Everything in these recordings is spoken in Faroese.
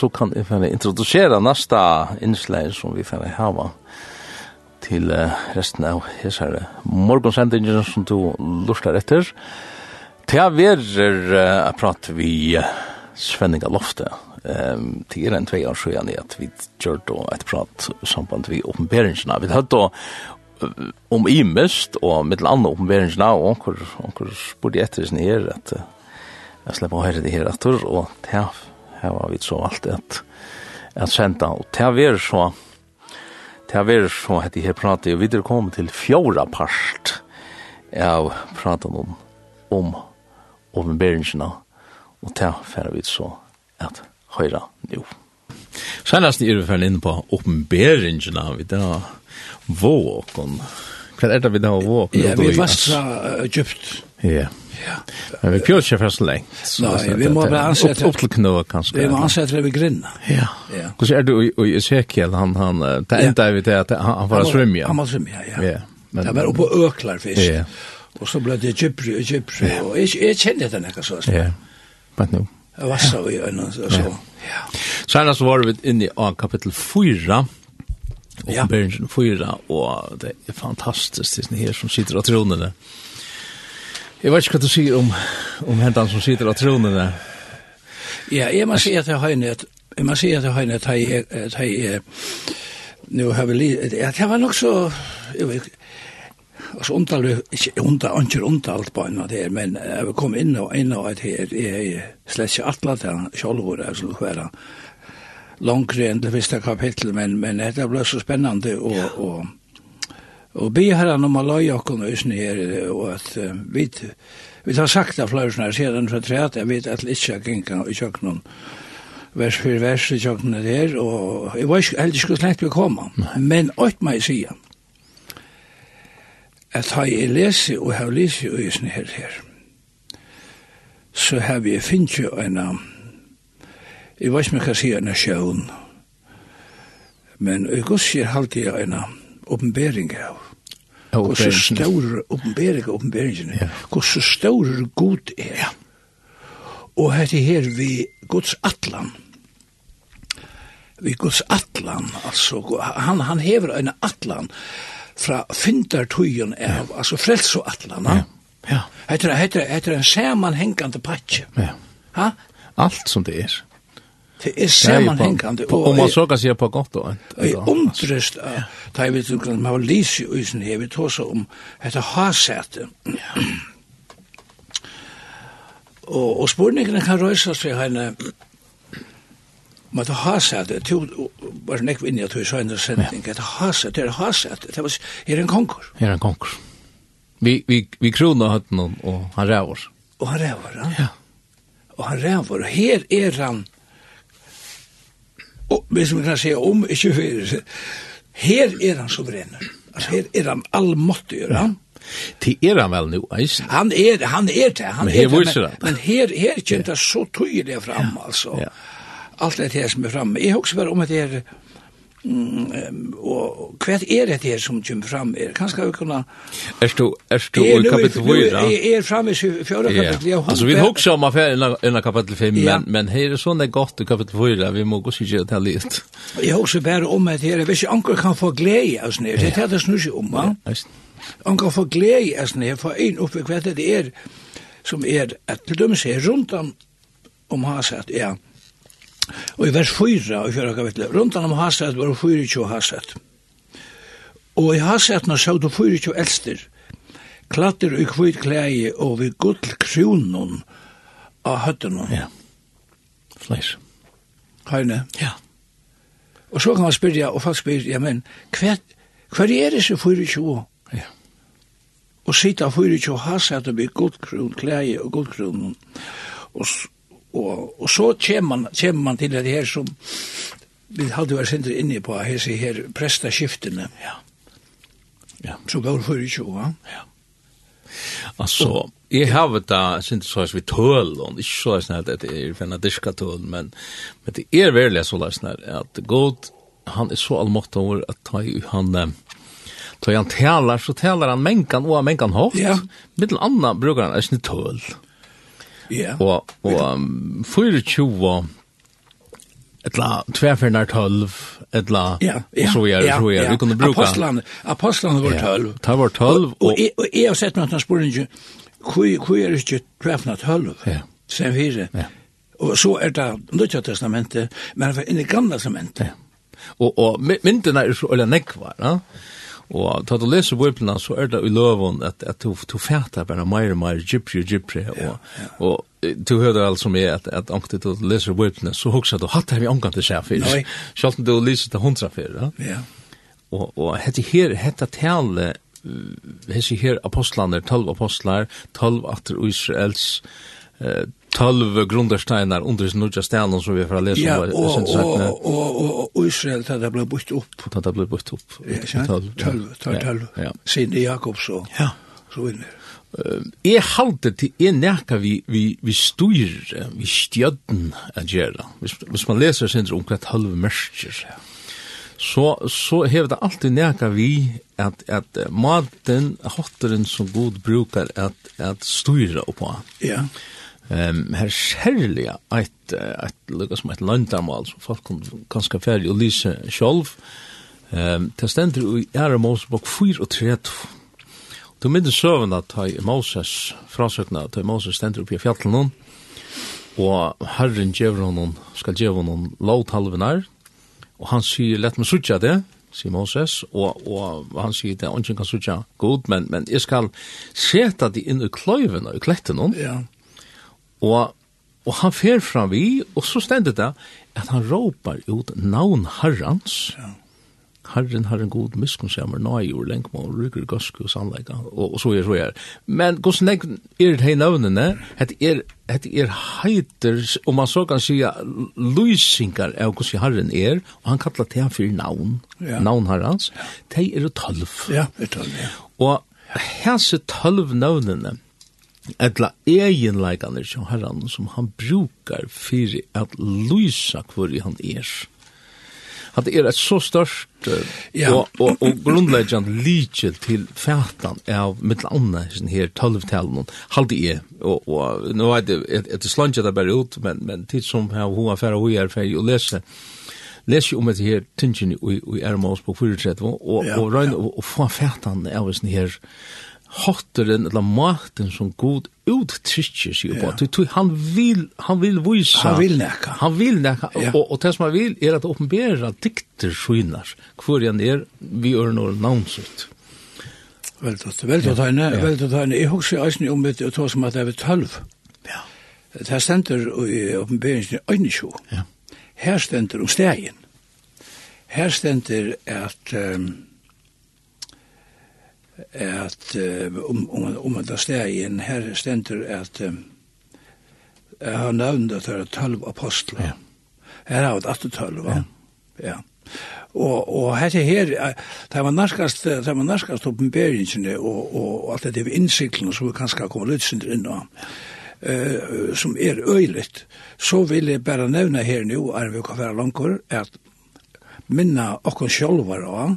så kan jeg få introdusere neste innslag som vi får hava til resten av hessere morgonsendingen som du lustar etter. Til jeg verer jeg prater vi Svenninga Lofte. Um, til er en tvei år siden at vi gjør et prat samband vi oppenberingsene. Vi hadde da om imest og mittel andre oppenberingsene og onker, onker spurte etter sin her at jeg slipper å høre det her etter og til her var vi så alt at, at senda. Og til har vært så, til har vært så at jeg har pratet, og vi er kommet til fjorda part av praten om, om åpenberingsene, og det har vi så at høyre nå. Senast er vi ferdig inne på åpenberingsene, vi da våken. Hva er det vi da våken? Ja, vi var fra Egypt. Ja. Yeah. Ja. Men vi pjør ikke først lengt. Nei, vi må bare ansette... Opp til knå, kanskje. Vi må ansette det ved grinner. Ja. Hvordan er du i Ezekiel, han, han, det enda er vi til at han var svømme. Han var svømme, ja, ja. Men, Det var oppe og øklar fisk. Ja. Og så ble det gypri og gypri, og jeg jeg kjenner det nekka så. Ja, Men nå. Jeg var så i øynene, og så. Ja. Senast var vi inne i kapittel 4, Ja. Åpenberingen 4, og det er fantastisk, det er her som sitter av tronene. Ja Jeg vet ikke hva du sier om, om hentan som sitter av tronen der. Ja, jeg må si at jeg har nødt, jeg må si at jeg har nødt, at jeg, nu har vi litt, at jeg var nok så, jeg vet ikke, altså undal, ikke undal, ikke undal på en av det, her, men jeg vil komme inn og inn og at jeg er slett ikke atlet her, sjolvor, jeg skulle være langre enn det første kapittel, men, men dette ble så spennende, og, og Og be her om å løye okken øyne her, og at uh, vi, vi har sagt av flere fløysen her, siden fra treet, jeg vet at litt ikke jeg gikk i kjøkkenen, vers for vers i kjøkkenen der, og jeg var ikke, heller ikke slett vi komme, men åt meg sier, at har jeg lese og har lese øyne her, her, så har vi finnet jo en, jeg vet ikke om jeg kan si en sjøen, men jeg gusser alltid en, oppenbering av. Hvor så større oppenbering av oppenberingen, hvor så større god er. Ja. Og hette her vi Guds atlan, vi Guds atlan, altså, han, han hever en atlan fra fyndartøyen av, ja. altså frelsoatlan, ja. ja. Hette, hette, hette en samanhengande patje. Ja. Ha? Alt som det er. Det er sammanhängande. Om man så kan säga på gott Og jeg undrest omtröst att jag vet inte man har lyst i ösen her, Vi tar så om att hasete. Og, og spurningene kan røyses til henne Men det har sett det, to, bare nekv inn i at vi sa en sending, det har sett det, det har sett det, det var, er en konkurs. Er en konkurs. Vi, vi, vi krona høtten og han ræver. Og han ræver, ja. ja. Og han ræver, og her er han, og hvis vi kan se om, ikke for, her er han suverener. Altså, her er han allmåttig, er han? Til er han vel nå, eisen? Han er, han er det, han men her er det, men, men her, her kjent det så tydelig fram, altså. Ja. Alt det her som er framme. Jeg husker bare om at det er, Mm, og hva er det her som kommer fram er? Kanskje vi kunne... Er du, er du i kapittel 4? Jeg er framme i fjøra kapittel. Ja. Altså, vi husker om affæren innan kapittel 5, ja. men, men her er sånn det godt i kapittel 4, vi må gå sikkert til litt. Jeg husker bare om at her, hvis anker kan få glede av sånn her, det er det snusje om, ja. Anker får glede av sånn her, for en oppe hva det er, som er, at til dømes her rundt om, om hans ja, ja, Og i vers 4, og kjører kapitlet, rundt om Haset var det 24 Haset. Og i haset Hasetna så du 24 elster, klatter i kvitt klæge og vi gull kronon av høttene. Ja, fleis. Heine? Ja. Og så kan man spyrja, og folk spyrja, ja, men hver, hver er det som 24? Ja. Og sitta 24 Haset og vi gull klæge og gull kronon. Og Og, og så kommer man, kommer man til det her som vi hadde vært sindre inne på, her sier her prestaskiftene. Ja. ja. Så går det for ikke også. Ja. Altså, jeg har vært da, synes så vi tøl, og ikke så er sånn at det er for en diska tøl, men, men det er veldig så er sånn at god, han er så allmåttig over at han, han Då han talar så talar han mänkan och mänkan hårt. Ja. Mittel annan brukar han en tål. Ja. Og, og um, 24, etla tvärfärnar 12 etla ja, ja, så gör så gör vi kunde bruka apostlarna apostlarna var 12 ta var 12 och och är har sett något spår inte hur hur är det tvärfärnar 12 ja. sen vi ja. Og så er det nya testamentet men i gamla testamentet ja. og och mynden är så eller nekvar ja Og da du leser Bibelen så er det i loven at, at du, du fæter bare mer og mer gypri og gypri. Og, og du hører alt som er at, at om du leser Bibelen så husker du hatt det vi omgang til seg før. Selv om du leser til hundra fyrir, Ja. Og, og hette her, hette tale, hette her apostlaner, tolv apostlar, tolv atter Israels, tolv grundersteinar under sin nudja stenen som vi får lese ja, om. Og, og, og, og, og Israel, da det ble bytt opp. Da det ble bytt opp. Ja, tolv, tolv, tolv. Ja. Sine Jakobs og ja. så vinner. Uh, jeg halte til en nekka vi, vi, vi styr, vi stjødden a gjera. Hvis, hvis man leser sin om hvert halve mørkjer, så, så hever det alltid nekka vi at, at maten, hotteren som god brukar at, at styra oppå. Ja. Yeah Ehm her særlig eit eit lukka som eit landamal som folk kan ganske ferdig og lyse sjolv. Ehm det stender i Ære Mosebok 34. Du minnes søvn at hei Moses frasøkna ta hei Moses stender oppi fjallet noen og Herren djever honom skal djever honom lovtalvenar og han sier lett meg sutja det sier Moses, og, og han sier det, han kan sutja god, men, men jeg skal seta det inn i kløyven og i kletten hon. Ja. Yeah Og, og han fer fram vi, og så stendet det at han råpar ut navn herrans. Ja. Herren, herren god, miskunn seg mer nøy, og lenk må rykker gøske og sannleika, og, og så er så er. Men hvordan er det hei navnene? Hette er, hette er heiter, om man så kan sige, lysingar av hvordan herren er, og han kallar det han fyrir navn, ja. navn herrans, de er tolv. Ja, er tolv, ja. Og hese tolv navnene, etla egenleikane som herran som han brukar fyrir at lysa hvor han er. At det er et så størst ja. og, og, og grunnleggjant lykje til fætan av mitt andre sin her tølvtalen halde jeg og, og nå er det et, et slanget det bare ut men, men tid som har hun affæra ferdig og er ferdig å lese lese om et her tingene i, i Ermås på 34 og, og, ja, og, og, og få fætan av sin her hotteren eller maten som god uttrykker seg på. Ja. Tui, han vil, han vil vise. Han vil nekka. Han vil nekka. Ja. Og, og det som han vil er at åpenbæra dikter skynar hvor han er vi er når navnsutt. Veldig, veldig, ja. veldig, veldig. Jeg husker eisen om det, og tog som at det var 12. Ja. Det stender i åpenbæringen i Øynesjå. Ja. Her stender om stegen. Her stender at um, at om um, om um, det står i her stender at um, jeg har at det er tolv apostler. Ja. Her har vi alltid tolv, ja. ja. Og, og her her, det var narskast, det var narskast oppenberingene og, og alt det er innsiklene som vi kanskje har litt synder inn av, uh, som er øyligt, så vil jeg bare nevne her nå, er vi kan være langkår, at minna okkur sjálvar á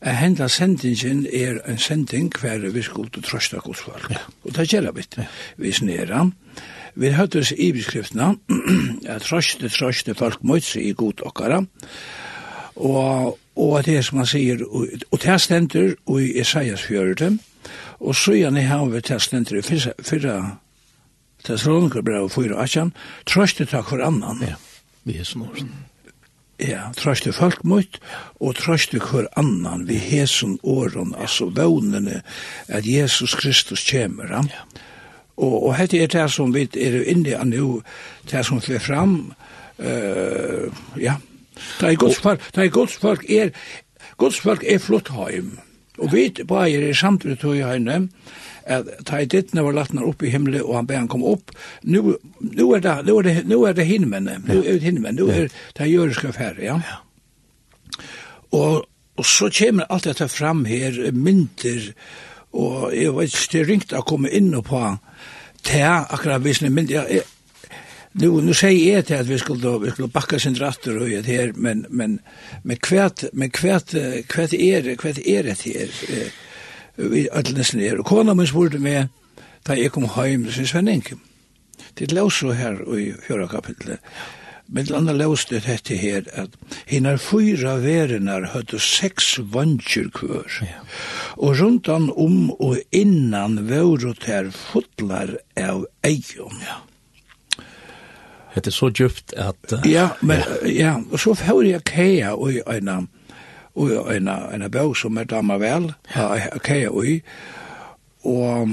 at henda sendingen er en sending hver vi skulle trøsta hos folk. Ja. Og det gjelder vi. Ja. Vi snera. Vi høyde oss i beskriftene at trøste, trøste folk mot seg i god okkara. Og, og det er som han sier, og, og det stender i Isaias fjørte, og så gjerne har vi det stender i fyrra Thessalonikerbrev 4, 18, trøste takk for annan. Ja, vi er sånn. Ja, trøst folk mot, og trøst hver annan, vi hesen åren, altså vånene, at Jesus Kristus kommer. Ja. Og, og hette er det som vi er inne i nå, det som fler fram, uh, ja, det er gods folk, det er gods folk er, Guds folk er flott heim, Og vi bare er samtidig tog i henne, at ta i dittene var lagt opp i himmelen, og han ber han komme opp. Nu, nu er det, nu er det, nu er det hinmenne, nu er det himmelen, nu er det jøriske færre, ja. Og, og så kommer alt dette fram her, mynter, og jeg vet ikke, det er ringt å komme inn på, til akkurat visende mynter, jeg, Nu nu säger jag till att vi skulle då vi skulle backa sin ratter och det här men men men kvärt men kvärt kvärt är det kvärt är det här vi alldeles ner och kona men spurte mig ta jag kom hem så Svenning. Det lås så här i förra kapitlet. Men det andra lås det hette här att hinner fyra verenar hade sex vanger kvar. Ja. Och runtan om och innan vore det här fotlar av ejon. Ja Det er så djupt at... Uh, ja, men ja. ja. och så får jeg kaja och en og en en bok som er dammar vel, Ja. Kaja och og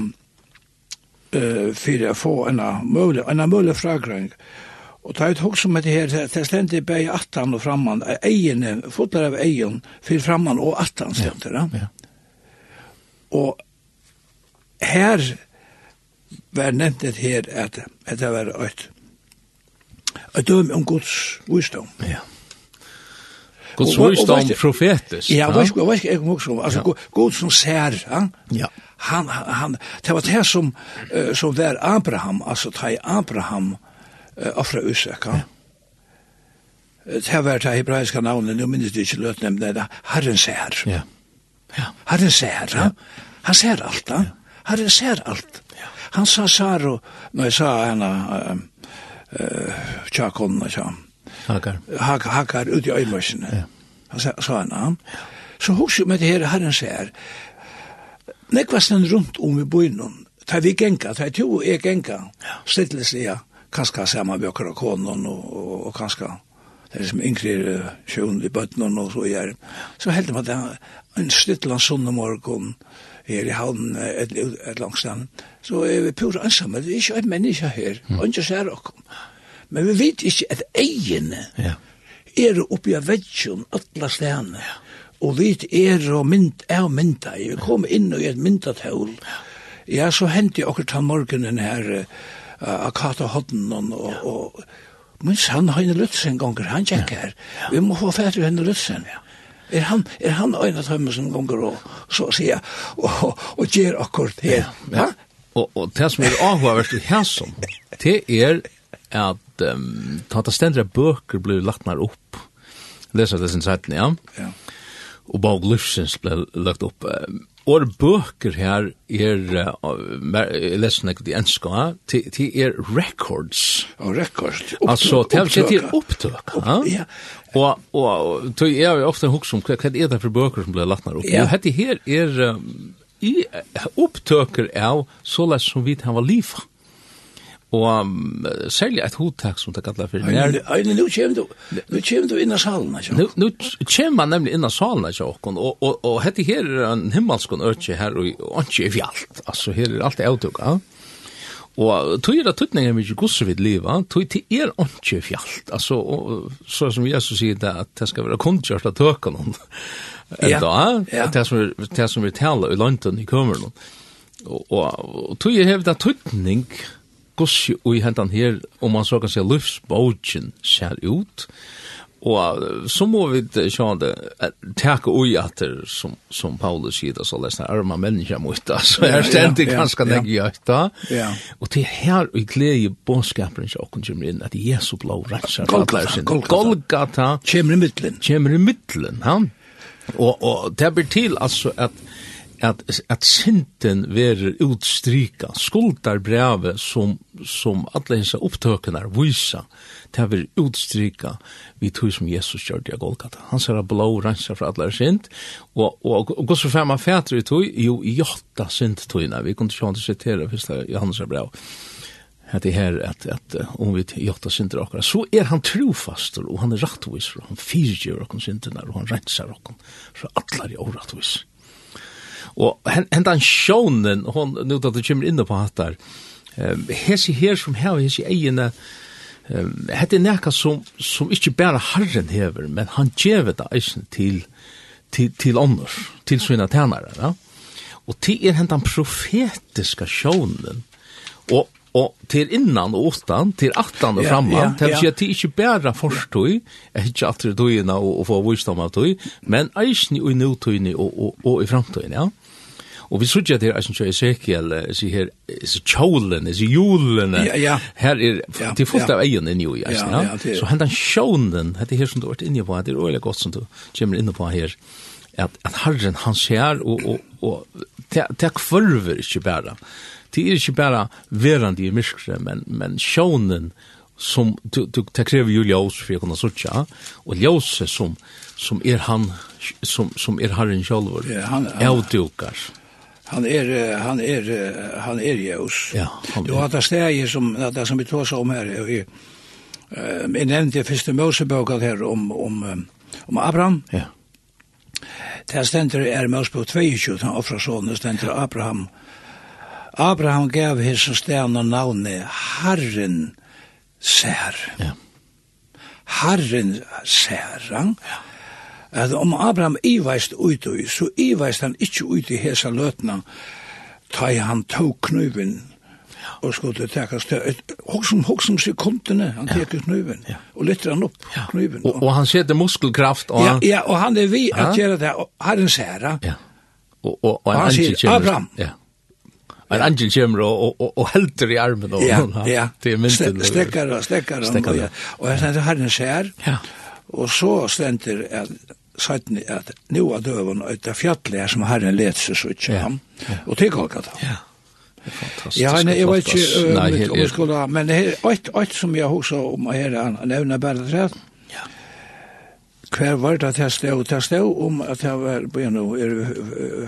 eh för att få en möjlig en möjlig frågring. Og ta ut hokk som det her, det er stendt i attan og framman, egen, fotlar av egen, fyrir framman og attan stendig, ja, ja. Og her var nevnt det her at, at det var et et døm om Guds visdom. Ja. Guds visdom profetisk. Ja, jeg vet ikke, jeg vet ikke, altså Gud som ser, ja. ja. han, han, det var det som, uh, som var Abraham, altså det Abraham uh, offra Isak, ja. Det var det hebraiska navnet, nå minnes det ikke løt nevnt, det, er Herren ser. Ja. ja. Herren ser, ja. Han ser alt, ja. Herren ser alt. Ja. Han sa Saro, når jeg sa henne, eh tja konna tja. Hakar. Hak hakar ut i øymaskene. Ja. Han sa, sa han Ja. Så hos med det her herren sier, nekvasten rundt om i bøynen, ta vi genka, ta to og jeg genka, ja. stittles ja, kanskje sammen med og konen og, og, og kanskje det er som yngre er sjøen i bøtten og så gjør. Så heldig man det en stytland sånne morgen her i havnen et, et et langt sted. så er vi pura ensamme, det er ikke et menneske her, mm. og ikke ser okkom. Men vi vet ikke at eiene ja. er oppi av vedsjon alle stedene, og vi er og mynd, er og mynda, vi kom inn og i et myndatøl, ja, så hendte jeg akkurat han morgenen her, uh, Akata Hodden og, og, og men han har en lutsen gonger, han tjekk her. Vi må få fætre henne Lutzen, ja. Er han, er han øyne tømme som gonger og så sier, og, og gjer akkurat her. Ja, Og, og det som er avhåverst i hæsson, det er at um, tata stendra bøker blir lagt nær opp. Lesa det sin sætten, ja. Ja. Og bag livsins ble lagt opp. Um, Og bøker her er uh, leser ekkert i enska, til er records. Ja, records. Altså, til sett er opptøk. Ja. Og, og tog jeg er jo ofte hos om hva er det for bøker som blir lagt ned opp. Ja. Og hette her er um, i opptøker av så lest som vi tar var livet og um, særlig et hodtak som det kallar for nær. Nei, nu kjem du, nu kjem du innan salen, ikke? Nu, nu kjem man nemlig innan salen, ikke, og, og, og, og hette her er en himmelskon ørtje her, og ikke er fjallt, altså her er alt avtuk, ja. Og tog er at tøtningen er mykje gosse vid liva, tog til er ikke fjallt, altså, og, så som Jesus sier det, at det skal være kundkjørst av tøkken, ja, ja. det som vi, det som vi taler i London i kømeren, og, og, og tog er hevda tøtning, og gussi i hentan her, om man så kan se livsbogen ser ut, og så må vi sjå det, teka ui atter, som, som Paulus sier, det, så lesna arma menneska mot det, så er stendig ganske negg i øyta, og til her og glede i bånskaperen som åkken kommer inn, at Jesu blå rensar, Golgata, Golgata, kjemmer i middelen, kjemmer i middelen, han, og, og det blir til altså at, at at, at synden verer utstryka skuldar brevet som, som alle hensa opptøkene vysa, det ver utstryka vi tog som Jesus gjør det i Golgata. Han ser blå rensa for alle synd og, og, og gos for fem av fætre i tog, jo, i åtta synd togene vi kunne ikke sitere første Johannes brev, at det her, at, at om vi i åtta okkar, så er han trofastor, og han er rattvis, og han fyrgjør okkar sinterna, og han rensar okkar fra allar i årattvis. Og hentan sjånen, hon, nu da du kommer inne på hattar, um, hesi her som her, hesi egene, um, hette nekka som, som ikkje bare harren hever, men han djeve det eisen til, til, til ånders, til sina tænare, ja? Og til er hentan profetiska sjånen, og og til innan og utan, til attan og framman, til å si at de ikke bare forstøy, ikke at de døgene og, og få visdom av døy, men eisen i nødtøyene og, og, og i framtøyene, ja. Og vi sutja at her, jeg synes Ezekiel, sier her, disse kjolene, disse julen, ja, ja. her er, det er fullt av egen inni i, ja, ja, ja. så hentan kjolen, dette her som du har vært inne på, det er veldig godt som du kommer inne på her, at, at herren han ser, og, og, og det, det kvarver ikke bare, det er ikke bare verande i myskre, men, men kjolen, som du du tar kräver ju ljus för att kunna söka och ljus som som är han som som är Herren själv. Ja, han är avdukar han är han är han är ljus. Ja. Du har det stäje som det som vi tar så om här är eh men nämnde första Mosebok här om om om Abraham. Ja. Det stendur er Mosebok 22 han offrar sonen stendur Abraham. Abraham gav his ständer namnet Herren ser. Ja. Herren ser. Ja at om Abraham iveist ut i, så iveist han ikkje ut i hesa løtna, ta i han tog knuven og skulle teka stø, hoksum, hoksum sekundene, han teker knuven, ja. og lytter han opp knuven. Og, og, han setter muskelkraft. Og ja, ja, og han er vi ja. at gjøre det, og herren ser Ja. Og, og, og, og han sier, Abraham, ja. En angel kommer og, og, og helter i armen og, ja, ja. til mynden. Stekkar og stekkar. Og, og, og, og herren ser, ja. og så stender at sættene at nu er døven et fjallet her som herren let seg så ikke ham, og til Golgata. Ja, Ja, nei, jeg vet ikke um, nei, om jeg skulle ha, men alt, alt som jeg husker om her, han nevner bare det Ja. Hver var det at jeg stod, at jeg stod om at jeg var på en og er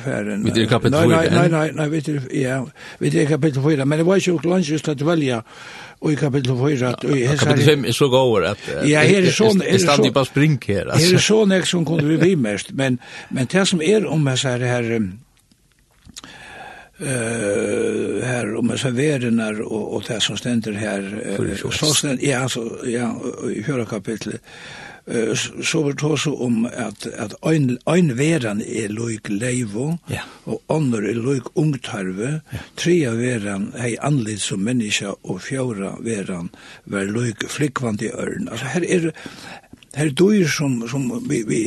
ferden. Vi er kapittel 4. Nei, nei, nei, nei, vi er, ja, vi er kapittel 4, men det var ikke langt just at velja og i kapitel 4. Kapitel 5 er så gåver at ja, her er sånn, er stadig bare spring her. Her er sånn jeg som kunne vi bli mest, men, men det som er om jeg sier her, uh, her om jeg serverenar og, og det som stender her, uh, så stender, ja, så, ja, i fjøra kapitlet, så var det også om at, at ein, ein veran er loik leivo, ja. og andre er loik ungtarve, ja. trea veran hei anlid som menneska, og fjara veran var loik flikvandi ørn. Altså her er, her dyr som, som vi, vi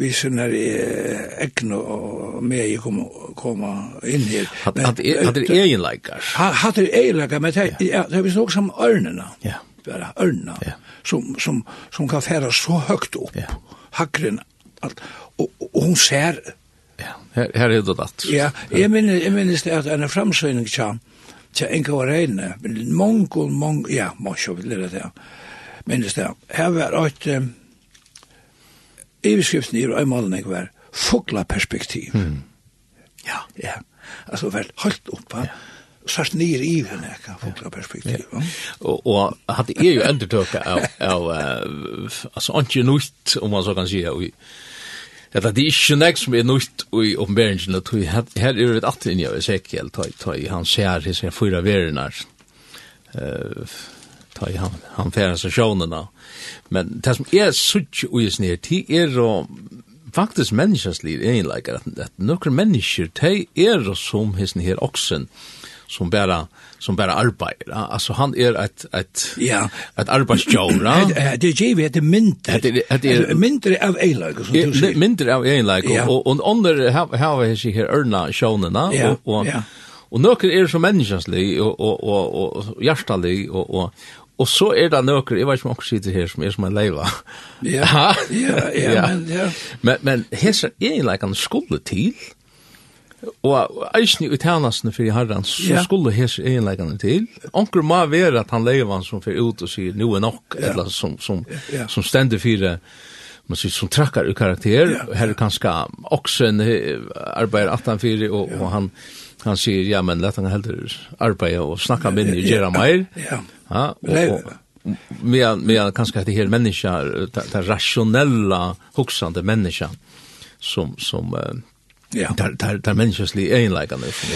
vi synar egna og med jeg kom, koma inn her. Hatt er egenleikar? Hatt er egenleikar, men det er vi snakk som ørnena. Ja bara örna yeah. som, som, som kan færa så högt upp. Yeah. hackren allt och, och hon ser ja här, här är det att ja jag minns jag minns det at en framsöning tja tja enka var reine men mongol mong ja måste vil det det. Minns det. Her var et, um, överskriften i Ömalning var fåglaperspektiv mm. ja ja. Altså väl holdt opp, ja sørst nere i henne, ikke, eka fuklaperspektiv. Ja. Og, og hatt er jo endurtøka av, av altså, ikke nytt, om man så kan si, og Ja, det er ikke nek som er nøyt i oppenberingen, og her er det at inn i Ezekiel, han ser hisse fyra verinar, ta i han, han færa seg sjånena. Men det som er sutt og i snir, de er og faktisk menneskens liv egenleikar, at, at nokre mennesker, de er som hisse her oksen, som bara som bara arbetar. Alltså han är er ett ett ja, ett arbetsjour, Det är ju det mindre. Det är mindre av enlag som du säger. Mindre av enlag och och under how is he her erna shown och och och några är så människoslig och och och och hjärtalig och och Og så er det nøkker, jeg vet ikke om dere sitter her, som er som en leiva. Ja, ja, ja, men, ja. Men, men hese er egentlig en skole til, Og eisni ut tænasene fyrir herran, så ja. skulle hese egenleikane til. Onkur må være at han leivan som fyrir ut og sier, nu er nok, ja. eller som, som, ja. som stender fyrir, man sier, som trakkar i karakter, ja. her er kanskje oksen arbeider 18-4, og, ja. og han, han sier, ja, men let han heldur arbeid og snakka minni og gjerra meir. Ja, ja. ja og, og med med kanskje at det her menneska, det rationella huxande menneska, som, som, uh, Ja. Där där där människosli egenlikarna som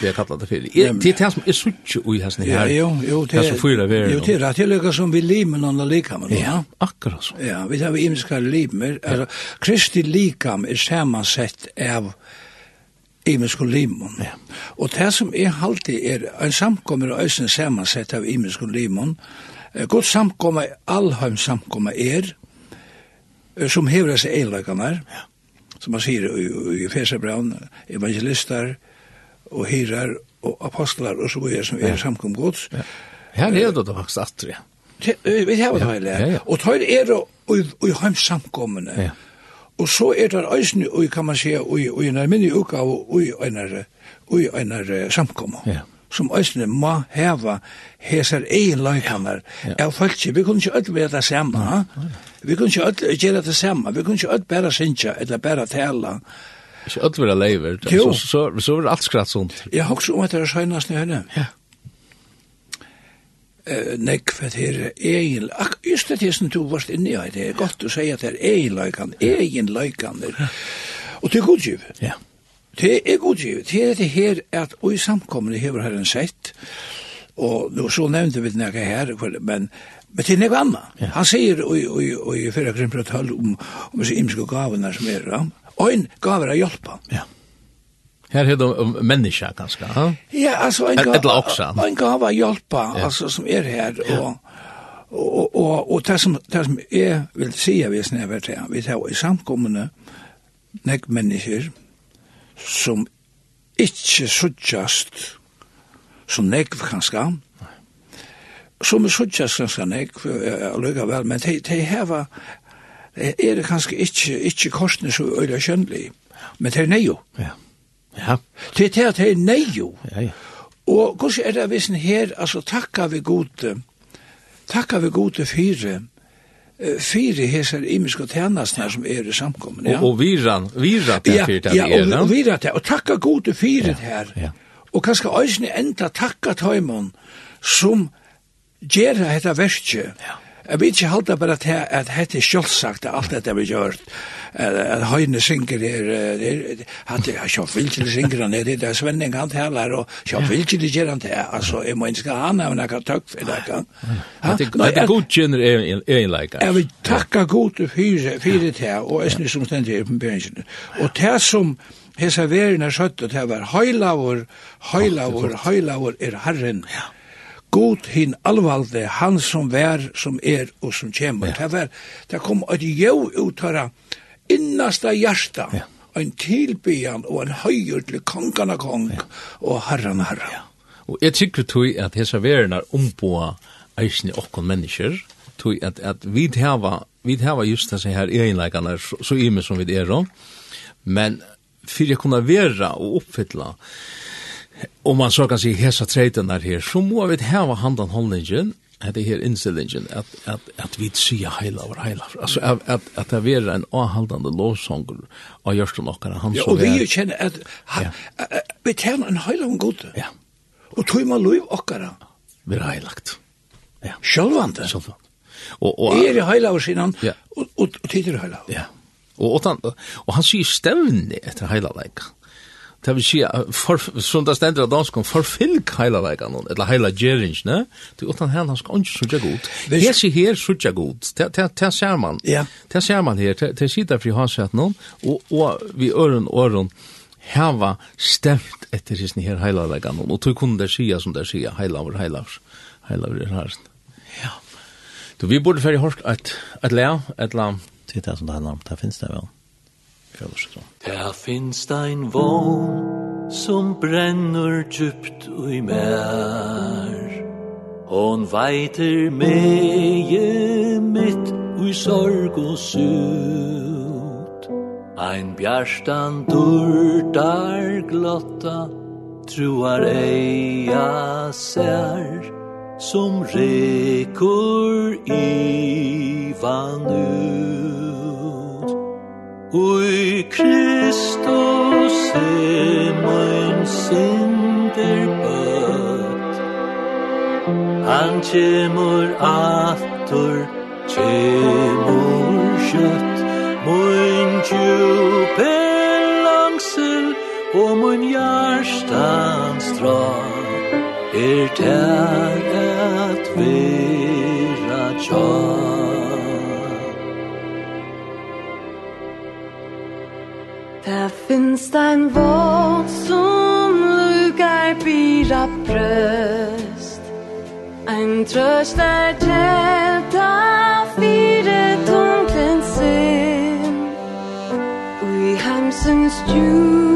vi har kallat det för. Det är det som är sucht i hästen här. Ja, jo, jo, det är så fyra väl. Jo, det er det lika som vi limen och lika men. Ja, akkurat så. Ja, vi har imiska limer. Altså Kristi likam är sammansatt av imiska limon. Ja. Og det som är alltid är en samkommer och ösen sammansatt av imiska limon. Gott samkomma allheim samkomma är som hevra seg egenlikarna. Ja som man sier i, i Fesabraun, evangelister og hyrar og apostlar og så videre som er samkom gods. Ja. Her er det faktisk at ja. Vi har det hele. Og tøyr er det i heim samkommende. Ja. Og så er det øyne, og kan man si, i en minne uka, og i en samkomme. Ja som øsne må heva hesar eiginløykanar ja. av folk, Vi kunne ikke öll være det samme. Ja. Vi kunne ikke öll gjøre det samme. Vi kunne ikke öll bare synja eller bare tala. Ikke öll være leiver. Jo. Så, så, så var det alt skratt sånt. Jeg har også om at det er søgnast i henne Ja. Uh, nek for det er egen ak just det er som du varst inne i det er godt å si at det er egen løykan egen løykan og det er godgiv ja. Det er godgivet. Det er det her at og i samkommende hever herren sett, og nå så nevnte vi det her, men Men det er noe annet. Ja. Han sier i fyrre krimprat halv om, om disse imske gavene som er, ja. og en gaver er hjelpa. Ja. Her er det om menneska, ganske. Ja, ja altså, en gaver, en gaver er hjelpa, ja. altså, som er her, og, og, og, og, det, som, det som jeg vil si, vi jeg til. vi tar i samkommende, nek mennesker, som ikke suttjast som negv kanska, som er suttjast kanskje negv, lukka vel, men de, de heva, er det kanskje ikke, ikke korsne så øyla kjønnelig, men det er nejo. Ja. Ja. Det er det at det er nejo. Ja, ja. Og hvordan er det visen her, altså takka vi gode, takka vi gode fyre, fyrir hesar ímisku tænastnar som er i samkommen. Ja? Og, og viran, viran det ja, fyrir det ja, er. Ja, og, og viran det, og takka gode fyrir her. Ja. Og kanskje eisini enda takka tøymon som gjerra hetta verkje. Ja Jeg vil ikke halte bare til at dette er sjølvsagt alt dette vi gjør. At høyne synger er, er, han er vil vilkjelig synger han er, det er Svenning han taler, og sjøf vilkjelig gjør han til, Altså, jeg må innska han av nekka tøkk for det kan. Det er god kjenner egenleika. Jeg vil takka god fyre til, og jeg som stendig er på begynnelsen. Og det som hesa verden er skjøttet, det var høylavur, høylavur, høylavur er herren. Ja god hin alvalde, han som vær, som er og som kommer. Ja. Det, var, det kom et jo uttara innasta hjärsta, ja. en tilbyan og en høyur til kongana kong ja. og herran herra. Ja. Og jeg tykker tog at hesa verena omboa eisne okkon mennesker, tog at, at vi hava, vi hava just disse her egenleikene så, så ime som vi er om, men fyrir jeg kunne vera og oppfylla om man så kan si hesa treiten der her, så må vi hava handan holdningen, at det her innstillingen, at, at, at vi sier heila over heila. Altså, at, at, at det er en avhaldande lovsonger av Gjørsten okkar, han ja, som er... Ja, og vi kjenner at han, ja. vi tjener en heila om god. Ja. Og tog man lov okkar. Vi er heilagt. Ja. Sjølvande. Sjølvande. Og, og, er i heila over sinan, ja. og, og, og tider heila. Ja. Og, og, han, og han sier stevne etter heila leika det vil si, for, som det stender av danskom, forfylk heila vegan, eller heila gjerings, ne? Det er utan hen, han skal ikke sutja god. Hesi her sutja god, det ser man. Ja. Det ser man her, det sitter fri har sett noen, og og vi øren øren hava stemt etter hisni her heila vegan, og tog kunne det sia som det sia, heila over heila heila over heila Ja. Du, vi burde ferdig hørt et, et lea, et la... Det er det som det handler om, det finnes det vel. Ja fellesskap. Det finst ein vogn som brennur djupt ui mer. Hon veiter meie mitt ui sorg og sut. Ein bjarstan durdar glotta truar eia ser som rekur i vanut. Ui Kristus e mein sinder bøtt Han kjemur aftur, kjemur kjøtt Mun djupe langsel og mun hjertans dra Er tær at vera tjar Det finns ein Wort som lukar Bira Bröst. Ein Tröst der Telt auf ihre sin Sinn Ui heimsens Jür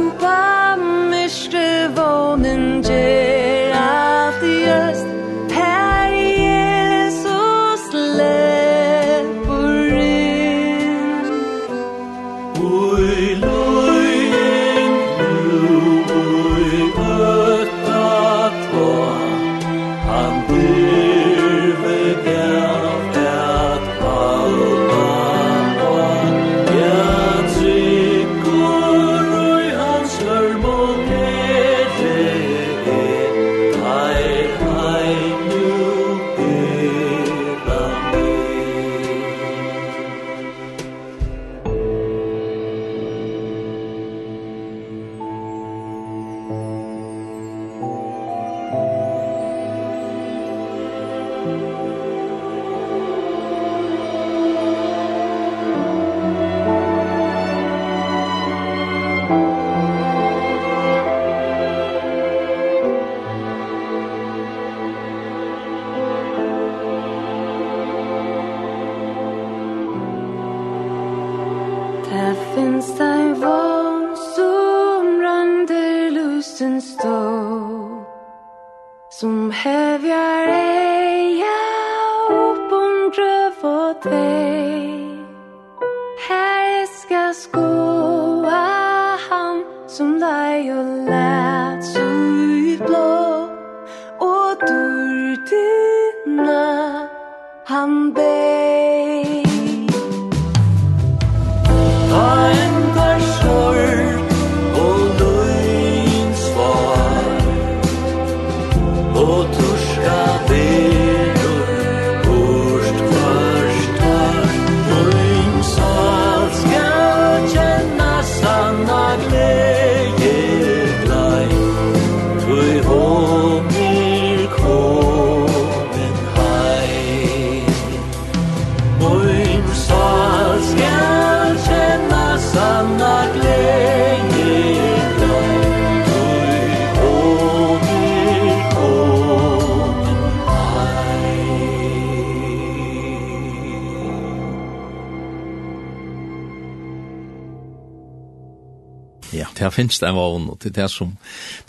det finnes det en vogn, og det er det som,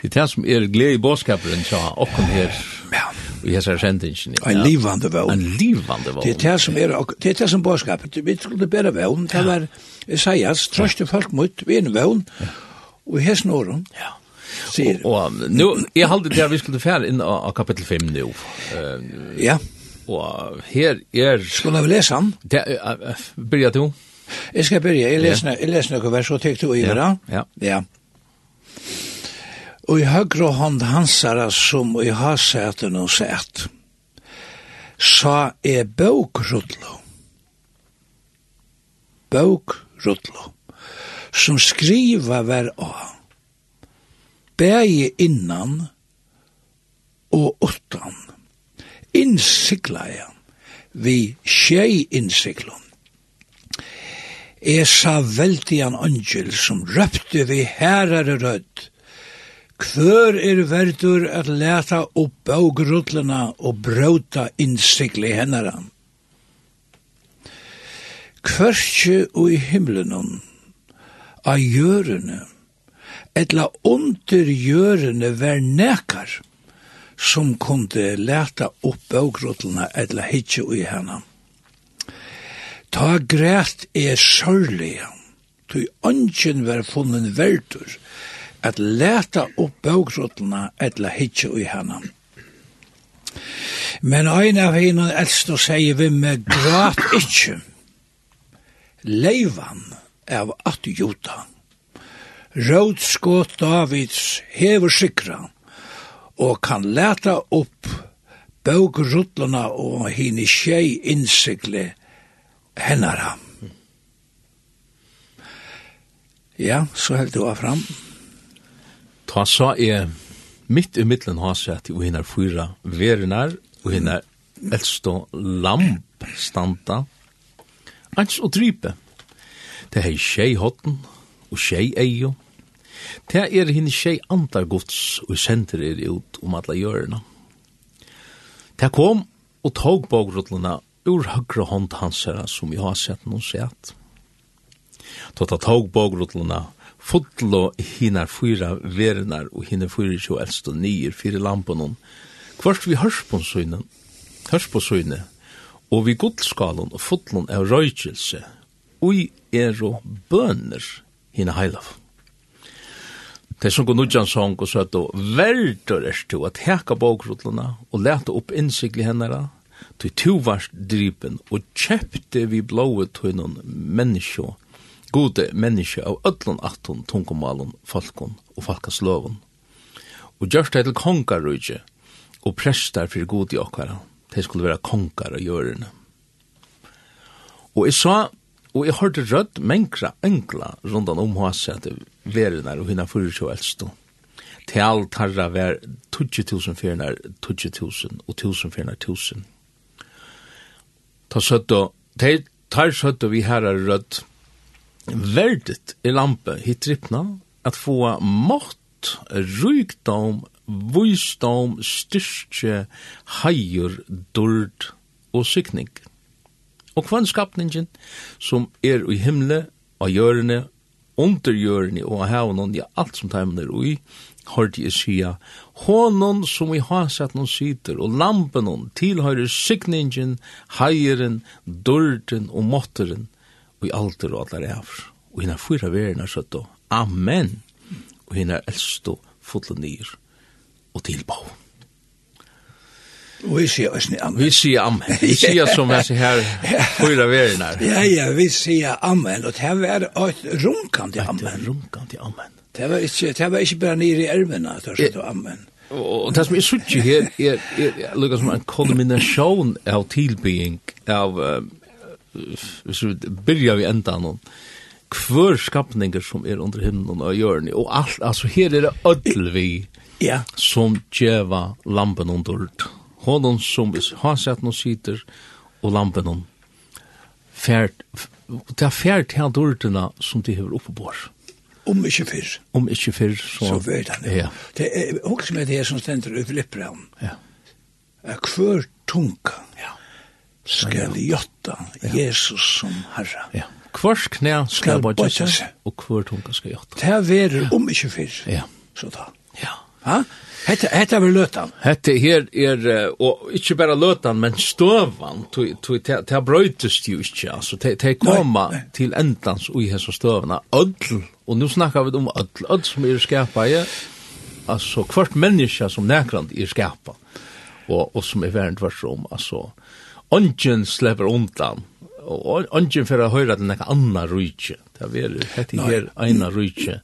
det er det som er glede i bådskaperen, så åkken her, ja. og jeg ser sendingen. Ja. En livande vogn. En livande vogn. Det er det som er, det er det som bådskapet, vi skulle bare vogn, det var, jeg sier, trøste folk mot, vi er en vogn, og her snår hun. Ja. Sier. Og, og nu, jeg halte det at vi skulle fære inn av av kapittel 5 nå. Uh, ja. Og her er... Skulle vi lese han? Det, uh, byrja du? Ja. Jeg skal begynne, jeg leser, jeg leser noen vers og tekte og ivra. Ja, ja. ja. Og i høyre hånd hansara som i haseten og sett, sa er bøkrullo. Bøkrullo. Som skriva ver av. Bæge innan og utan. Innsikla jeg vi tjei innsiklon, Jeg sa veldig en angel som røpte vi herere rødt. Kvør er verdur at leta opp av og brauta innsikli hennara. Kvørkje og i himmelen, av gjørene, etla under gjørene ver nekar, som kunde leta opp av etla hitje og i hennara. Ta græt er sørlige, tog ønsken var funnen verdur, at leta opp bøkrottene etla hitje i hana. Men ein av henne og sier vi med græt ikkje. Leivan av at juta. Rød skåt Davids hever sikra, og kan leta opp bøkrottene og henne tjei innsikle hennara. Ja, så held du fram. Ta sa er mitt i middelen har sett og hinner fyra verenar og hinnar eldstå lamp standa ans og drype. Det er tjei hotten og tjei eio. Det er hinner tjei andargods og sender er ut om alla hjørna. Det kom og tog bogrottluna ur høyre hånd hans som vi har sett noen sett. Tata tog bogrutlene, fotlo hinar fyra verenar, og hinar fyra tjo eldst og nyer, fyra lampen. Kvart vi hørs på synen, hørs på synen, og vi godskalen og fotlon av røykelse, ui er og bønner hina heilav. Det som går nudjan sång og søtt og verdur er stu at heka bogrutlene og leta opp innsikli hennara til to varst drypen, og kjøpte vi blåe til noen menneske, gode menneske av ødlån atton tungomalen, folkon og folkasloven. Og gjørst det til kongarøyge, og prester for god i okkara. det skulle være kongar og gjørene. Og jeg sa, og jeg hørte rødt menkra enkla rundan om hans at verenar og hinna fyrir så eldstå. Til alt harra vær 20.000 fyrir 20.000 og 1.000 fyrir 1.000 ta søtta, de tar søtta vi herre rødt, verdet i lampe hit trippna, at få mått, rykdom, vysdom, styrke, heier, dord og sykning. Og kvann skapningen som er i himle, av hjørne undergjørende og hevnen, ja, alt som teimen er ui, hørte jeg sia, honon som i sett noen sitter, og lampen hon tilhører sikningen, heieren, dørten og måtteren, og i alter og allar evr. Og hina fyra verena søtt og, amen, og hina er eldst og fotlen nyr og tilbå. Og vi sier oss ni amen. Vi sier amen. Vi sier som jeg sier her, fyra verin her. Ja, ja, vi sier amen. Og det var et runkant i amen. Et runkant i amen. Det var ikke, det var ikke bare nere i ervena, det var sånn amen. Og det som er sutt her, er, er, er lukka som en kombinasjon av tilbygging av, hvis vi byrja vi enda noen, kvör skapningar som er under himlen og jörni, og allt, altså her er det ödel vi, ja. som djeva lampen under honom som vi har sett noen sitter og lampen hon fært er fært her dortuna som de hever oppe på om ikke fyrr. Om ikke fyrr så så vet han ja. Det er også med det som stender i Filippbraun ja. Er hver tunga ja. skal jotta Jesus som herre ja. Kvars knæ skal bøtja og hver tunga skal gjøtta Det er om ikke fyrr. Ja. Så da. Ja. Ha? Hetta hetta er løtan. Hetta her er og ikkje bara løtan, men støvan, tu tu ta brøytust jo ikkje. Altså te te koma til endans og i hesa støvna öll. Og nu snakkar vi om öll, öll som er skapa ja. Altså kvart menneske som nærkrand er skapa. Og og som er vernd vart som altså Ongen slever undan. Og ungen fer at høyra den nokre anna rúki. Ta verður hetta her einar rúki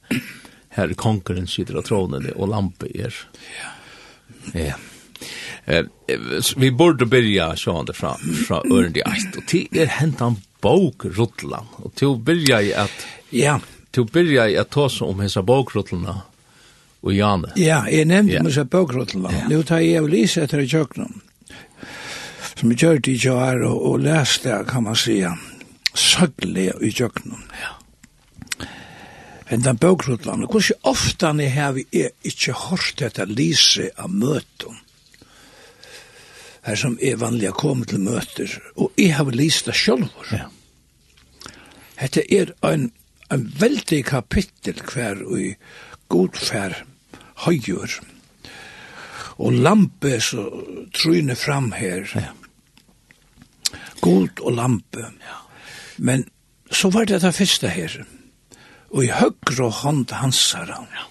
her konkurren sitter av tronen og lampe er. Ja. Ja. Eh, vi borde börja sjående fra, fra Ørndi Eit, og til er hentan bok Rotland, og til byrja i at, ja. til byrja i at tåse om hessa bok Rotlandna og Jane. Ja, jeg nevnte ja. hessa bok Rotlandna, ja. Nå tar jeg og lise etter i kjøkkenen, som jeg kjørte i kjøkkenen, og, og leste, kan man sige, søgle i kjøkkenen. Ja hendan bøkrutlan, og hvordan ofta ni hevi er ikkje hørt dette lise av møtum, her som er vanlig å komme til møter, og jeg har lyst det selv. Ja. Hette er en, en veldig kapittel hver i godfær høyur, og lampe så tryne fram her. Ja. God og lampe. Ja. Men så var det det første her. Ja og i høyre hånd hansara. Ja.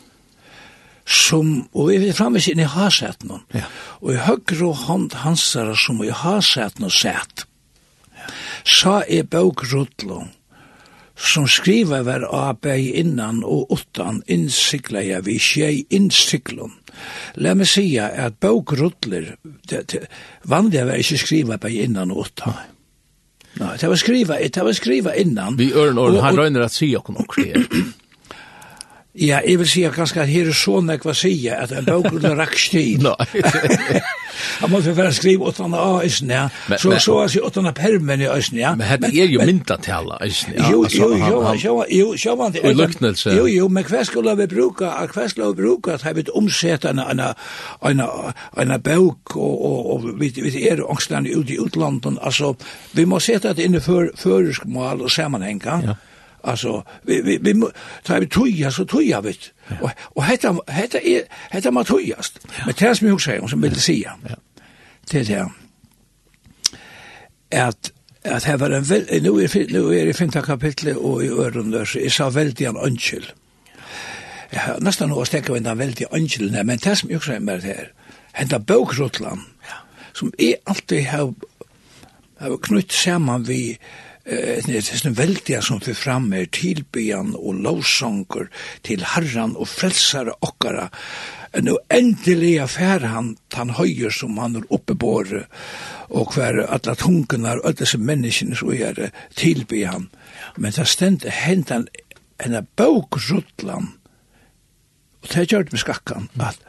Som, og vi er framvis sin i haseten hon. Ja. Og i høyre hånd hansara som i haseten og set. Ja. Sa er bøk rutlo, som skriva var arbeid innan og utan innsikla jeg vi tjei innsiklon. La meg sija at bøk rutler, vanlig var ikke skriva arbeid innan og utan. Nei Nei, det var skriva, det var skriva innan. Vi øren åren, han røyner at si okkur nokkur her. Ja, jeg vil si at ganske at her er så nek hva sier at en bøk rakk stil. Nei. Han måtte være skrive åttende av eisen, ja. Men, Så så er det av permen i eisen, ja. Men dette er jo myndatala i sin, ja. Jo, jo, jo, jo, jo, jo, man det. Og lukknelse. Jo, jo, men hva skulle vi bruka, hva skulle vi bruka at jeg vil omsette en en, en, en bøk og og, og vi vi er ångstene ute i utlandet. Altså, vi må sette det inn i førersk mål og sammenheng, ja. Alltså vi vi vi tar vi tuja så tuja vet. Och och hetta hetta är hetta man tujast. Men det som jag säger som vill säga. Ja. Det är att att här var en nu är nu är det femte kapitlet och i öronen så är så väldigt en ankel. Ja, nästan nog stäcker vi den väldigt ankel men det som jag säger med det här. Henta bokrotlan. Ja. Som är alltid har har knutt samman vi det er sånn veldig som vi fram er tilbyen og lovsonger til herran og frelsare okkara. Nå endelig er han tan høyer som han er oppebåre og hver alle tungene og alle disse menneskene som er tilby han. Men det stendte hentan en bøk og det gjør det med skakkan at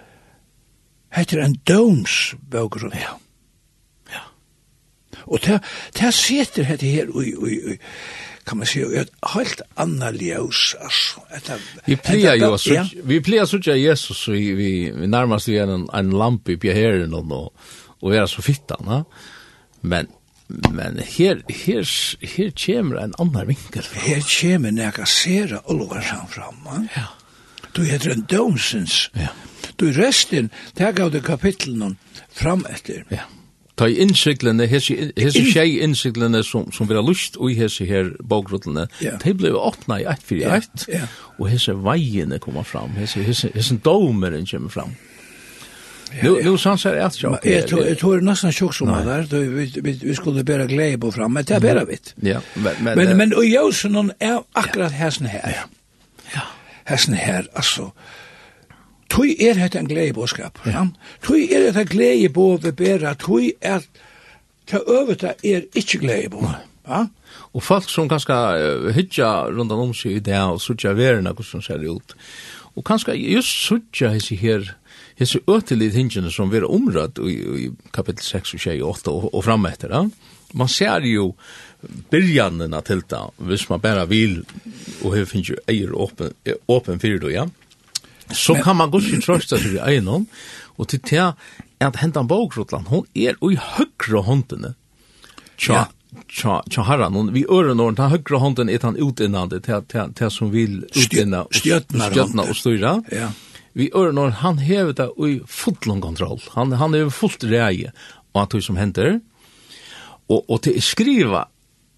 Hetta er ein dóms bókur. Ja. Og det, det sitter dette her, ui, ui, ui, kan man säga ett helt annat ljus alltså att vi plejer ju så ja. vi plejer så jag Jesus så vi vi närmast vi en en lampa i här och då och är så fitta va men men här här här kommer en annan vinkel. Här kommer näka sera Oliver fram fram va ja. Du heter en domsens ja. Du resten där går det kapitlen fram efter ja ta i innsiklene, hese, hese tjei innsiklene som, som vi har lust i hese her bogrutlene, yeah. de ble åpna i ett fyrir ett, yeah. yeah. og hese veiene kommer fram, hese, hese, hese domeren kommer fram. Ja, nu nu sån så är det jag. Jag tror jag tror nästan chock som var där då vi vi, vi skulle bara glädje på fram men det bara vet. Ja, men men men, men och jag sån är akkurat hästen här. Ja. Ja. Hästen här alltså tui er hetta en glei boskap, ja. Tui er hetta glei bo vi bera, tui er ta øvita er ikkje glei bo. Ja. Og folk som kanskje uh, hytja rundan om seg i det og sutja verena hvordan ser det ut. Og kanskje just sutja hessi her hessi øtelit hingene som vera omrødt i, i kapitel 6 og 6 og 8 og, fram etter. Ja. Man ser jo byrjanina til det hvis man bare vil og hefur finnst jo eier åpen, åpen fyrir det, ja så kan man godt trøsta seg i og til det at hentan bokrotland, hon er i høyre håndene. Tja, tja, tja herran, hon, vi øren åren, den høyre hånden er den utinnande, til, som vil utinna, stjøtna og styra. Ja. Vi øren åren, han hever det i fullon kontroll, han, han er fullt reie av det som henter. og, og til skriva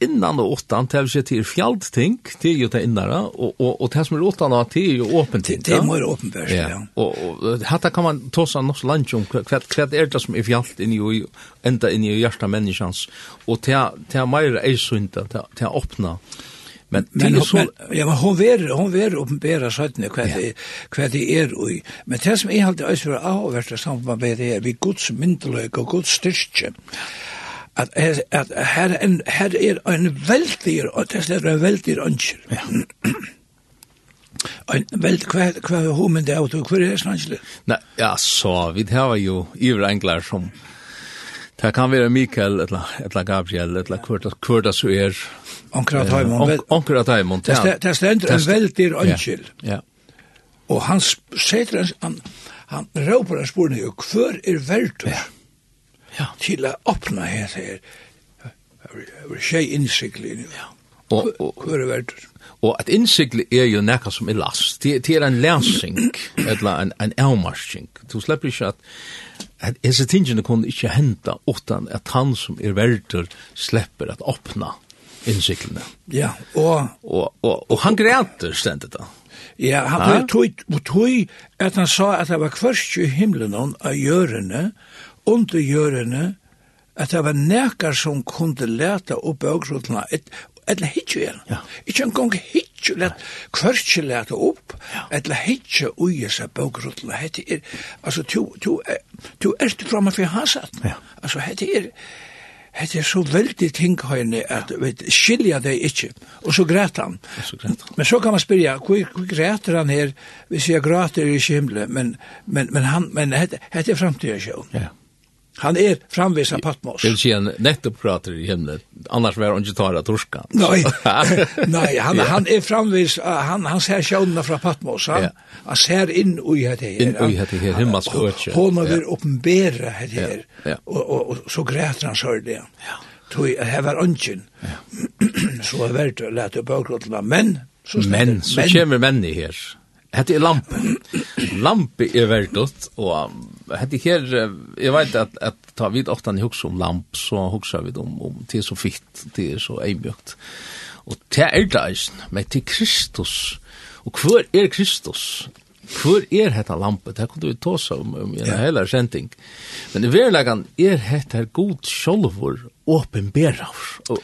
innan og åttan, det er jo til fjaldting, det er jo til innara, og, og, og det som er åttan, det er jo åpent ting. Det er jo åpenbærs, ja. ja. Og, og hatta kan man ta seg norsk land om hva, hva er det som er fjalt inni og enda inni i hjertet menneskans, og det er meira eisunda, det er åpna. Men men er så men, ja men hon ver hon ver åpenbæra søttene hva, ja. hva det er ui. men det som är helt ösvär av värsta sammen med det er vi Guds myndighet og Guds styrke at, at, at her, en, her er en veldig, og det er en veldig ønsker. Ja. en veldig, hva, hva er homen det og hva er det ønsker? Nei, ja, så, vi har jo iver Englar som, det kan være Mikael, eller, eller Gabriel, eller Kurta, Kurta det så er. Onkrat Haimond. Onkrat Haimond, ja. Det er stendt en veldig ønsker. Ja, ja. Og han setter, han, han råper en spørning, hver er verdt? Ja ja. til å åpne her, her, her skje innsiktlig. ja. Og, og, og at innsikli er jo nekka som er last. Det, er en læsing, eller en, en avmarsing. Du slipper ikke at, at disse tingene kunne ikke henta utan at han som er verdur slipper at åpna innsiklene. Ja, og... Og, og, og han græter stendet da. Ja, han ble tog, tog at han sa at det var kvørst i himmelen og gjørende, under hjørene, at det var nekar som kunne leta opp øksrutlene, et, eller hitje igjen. Ja. Ikke en gang hitje, let, kvørtje leta opp, ja. eller hitje uje seg bøkrutlene. Hette er, altså, to, to, to er til framme for hasat. Ja. Altså, hette er, hette er så veldig ting høyne at ja. vet, skilja det ikke. Og så græt han. Så græt han. Men så kan man spyrja, hvor, hvor græter han her? Vi jeg græter i himmelen, men, men, men, han, men hette, hette er framtida sjøen. Ja. Han er framvis av Patmos. Det si han nettopp prater i himmelen, Annars var han ikke tar av torska. Nei, nei han, yeah. han er framvis, han, han ser sjønene fra Patmos. Han, ja. han ser in i det här. In i det här himmelska ötje. Hon vill uppenbara det här. ja. og, og, og, så græter han sörde. Ja. Tog her var önsken. Så er verdt å lete bøkrottene, upp ökrottlarna. Men, så men, så kommer menn i här. Hette er lampe. lampe er verdut, og hette her, jeg vet at, at ta vid åttan jeg hukser om lamp, så hugsa vi om, om det er så fitt, det er så eimjøkt. Og det er det eisen, men til Kristus. Og hvor er Kristus? Hvor er hetta lampe? Det kunne vi tåsa om, om en ja. heller kjenting. Men i verleggan er hetta god sjolvor åpenberar,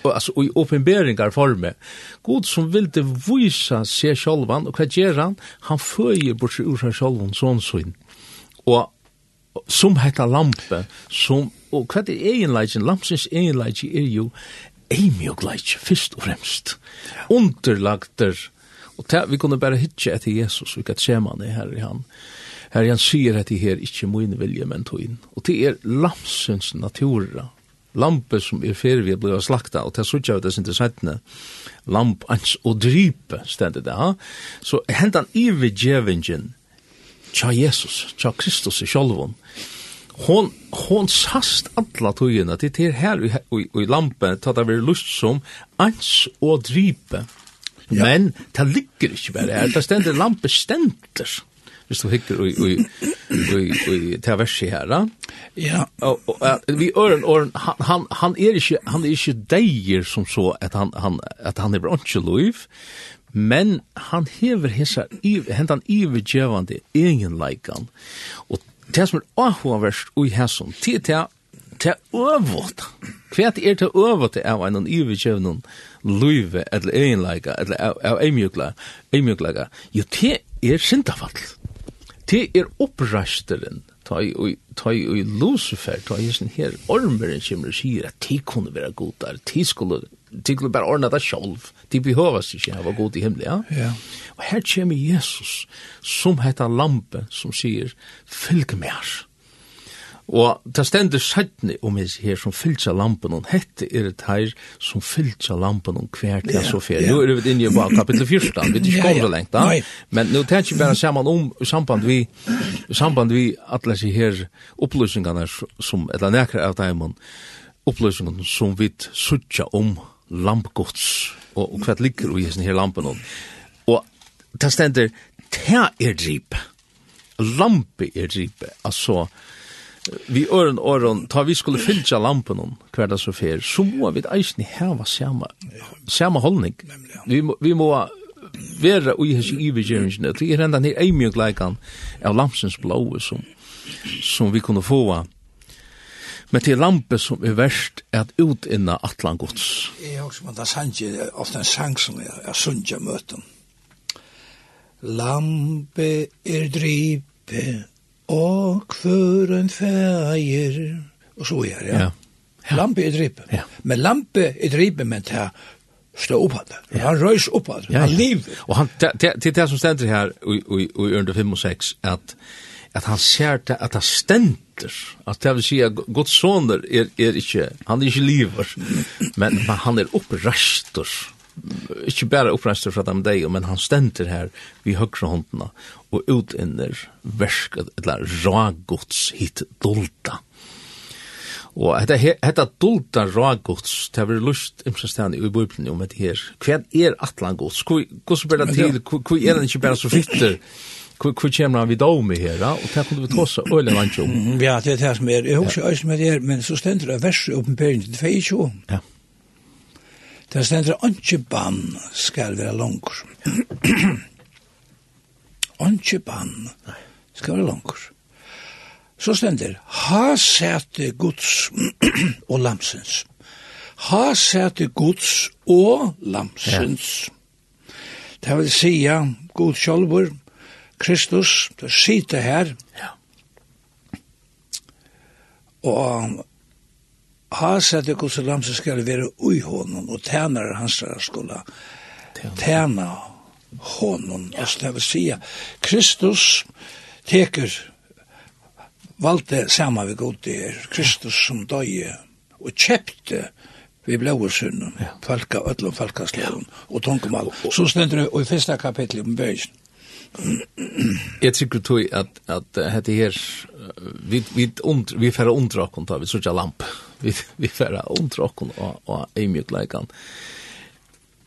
altså i åpenberingar forme. God som vil det vysa seg sjolvan, og hva gjør han? Han føyer bort seg ur seg sjolvan, sånn sånn. Og som heter lampe, som, og hva er egenleidjen? Lampsens egenleidjen er jo eimjogleidjen, fyrst og fremst. Underlagter, og ta, vi kunne bare hitje etter Jesus, vi kan se man er her i han. Her han sier at det her ikke min vilje, men tog inn. Og det er lampsens natura, lampe som er fer vi blir slakta og ta søkja ut sin sætna lamp ans og drype stendur det ha? Så hentan evig djevingen, tja Jesus tja Kristus i sjolvun, hon hon sast alla tøyna til til her og i lampe ta ta ver lust som ans og drype men det ligger ikkje bare her det stendur lampe stendur hvis du hikker i, i, i, i det verset her. Ja. Og, og, vi øren, øren han, han, han er ikke, han er ikke deier som så at han, han, at han er ikke lov, men han hever hessa, hentan ivergjøvande egenleikan. Og det som er avhåverst ui hesson, det er til øvått. Hva er til øvått av en ivergjøvende løyve, eller egenleika, eller av eimjøkla, eimjøkla, jo det er syndafall det er opprasteren, ta i, ta i Lucifer, ta i sin her ormeren kommer og sier at de kunne være godar, de skulle, de skulle bare ordne det selv, de behøves ikke å være god i himmelen, ja? ja. Og her kommer Jesus, som heter lampe, som sier, fylg med oss. Og det stender sættene om hans her som fylltja lampen, og hette er det her som fylltja lampen om hver til så fer. Nå er vi inne i kapittel 14, vi er ikke kommet så lengt da, men nå tenker jeg bare sammen om samband vi, samband vi at disse her opplysningene som, eller nekker av dem, opplysningene som vi suttja om lampgods, og, og hva ligger i hans her lampen om. Og det stender, det er drip, lampe er drip, altså, vi øren øren, ta vi skulle fylltja lampen om hver dag så fer, så må vi eisen heva samme, samme holdning. Vi må, vi må være ui hans ivergjøringene, det er enda nir eimjøk leikan av lampsens blåe som, som vi kunne få Men til lampe som er verst er at utinna atlan gods. Jeg har også, men det er sannsje, ofte en sang som er sunnsja møten. Lampe er dripe, og kvør en fægir, og så er ja. ja. ja. Lampe i drippe. Ja. Men lampe i drippe, men det stå opp oppad. Ja. Han røys oppad. Ja, ja. Han liv. Og han, det er det som stender her i, i, i under 5 og 6, at at han ser det, at han stender, at det vil si at Guds soner er, er ikke, han er ikke liver, men, men han er opprester, ikke bare opprester fra dem deg, men han stender her vid høyre håndene, og utinner versk, eller ragods hit dolda. Og hetta hetta dolda ragods, det er lust imsastan i bøbelen om dette her. Kven er atlan gods? Hvordan ber det til? Hvor er den ikke bare så fytter? Hvor kommer han vid av med her? Og det kunne vi tåse øyne vant om. Ja, det er det som er. Jeg husker øyne med det her, men så stender det vers i oppenbering til 22. Ja. Det stender ikke bann skal være langer. ikke bann. Skal være langer. Så stender, ha sete gods og lamsens. Ha sete gods og lamsens. Ja. Det vil sija, god sjolvor, Kristus, det sitter her. Ja. Og ha sete gods og lamsens skal være ui honom, og tænare hans skulle tæna honom. Ja. Det vil si, Kristus teker valde saman vi god det er Kristus som døye og kjepte vi blåa ja. falka, öllum og ja. og tungumal. Så stendur det i fyrsta kapitlet om bøysen. Jeg tykker tog at, at hette her, vi, vi, und, vi færre undra okkon da, vi sørger lamp, vi, vi færre undra okkon og, og eimjukleikan. Og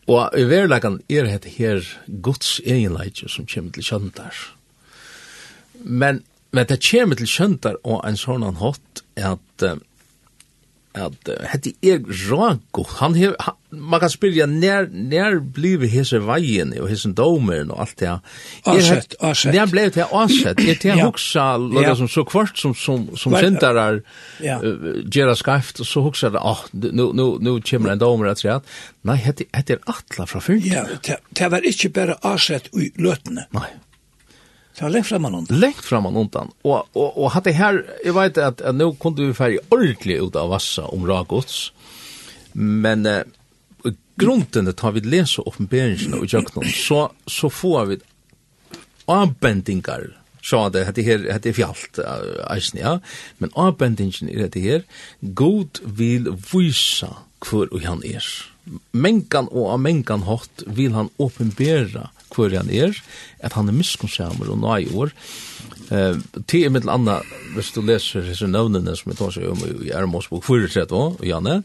Og i verleggen er det her Guds egenleidje som kommer til kjøntar. Men, men det kommer til kjøntar og en sånn hatt at uh, at hette er ranko, han hev, han, man kan spyrja, nær, nær blivet hese veien og hese dómur og alt det her. Asett, asett. Nær blivet det asett, er det hoksa, ja. som så kvart som, som, som syndarar ja. uh, gjerra skarft, og så hugsa det, ah, nu, nu, nu kommer en domer at sier at, nei, hette, hette er atla fra fyrt. Ja, det var ikke bare asett i løtene. Nei. Det var lengt framan undan. Lengt framan undan. Og, og, og hatt her, jeg vet at, at nå kunne vi færre ordentlig ut av Vassa om Ragots, men eh, grunden tar vi lese oppenberingen og jøknum, så, så får vi avbendingar, så det hette her, hette fjallt, eisen, ja, men avbendingen er hette her, God vil vysa hver och han er. Mengan og av mengan hot vil han åpenbæra hvor han er, at han er miskunnsamer og nøy år. Eh, til mitt anna, hvis du leser disse nøvnene som jeg tar seg om i Ermos bok 43, og Janne,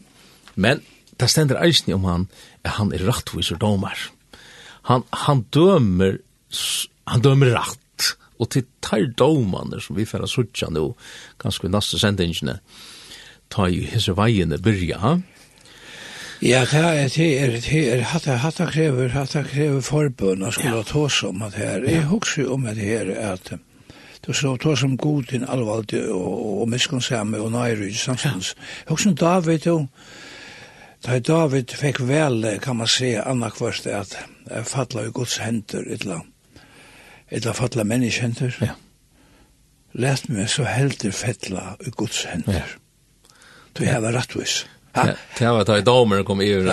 men det stender eisen om han, at han er rattviser domar. Han, han dømer, han dømer ratt, og til tar domene som vi færa suttja nå, ganske i naste sendingene, tar jo hese veiene byrja, Ja, det er det er det er hatta hatta krever hatta krever forbund og skulle ta som om at her. Jeg husker om at her at Du så tog som god din allvalde og, og miskonsamme og nære i Jeg husker om David, jo, da David fikk vel, kan man se, annakvart at fatla i Guds hender, etla, etla fatla menneskehender. Ja. Lært meg så helder fettla i Guds hender. Ja. Du har vært rettvis. Ja Det var att domer kom i ju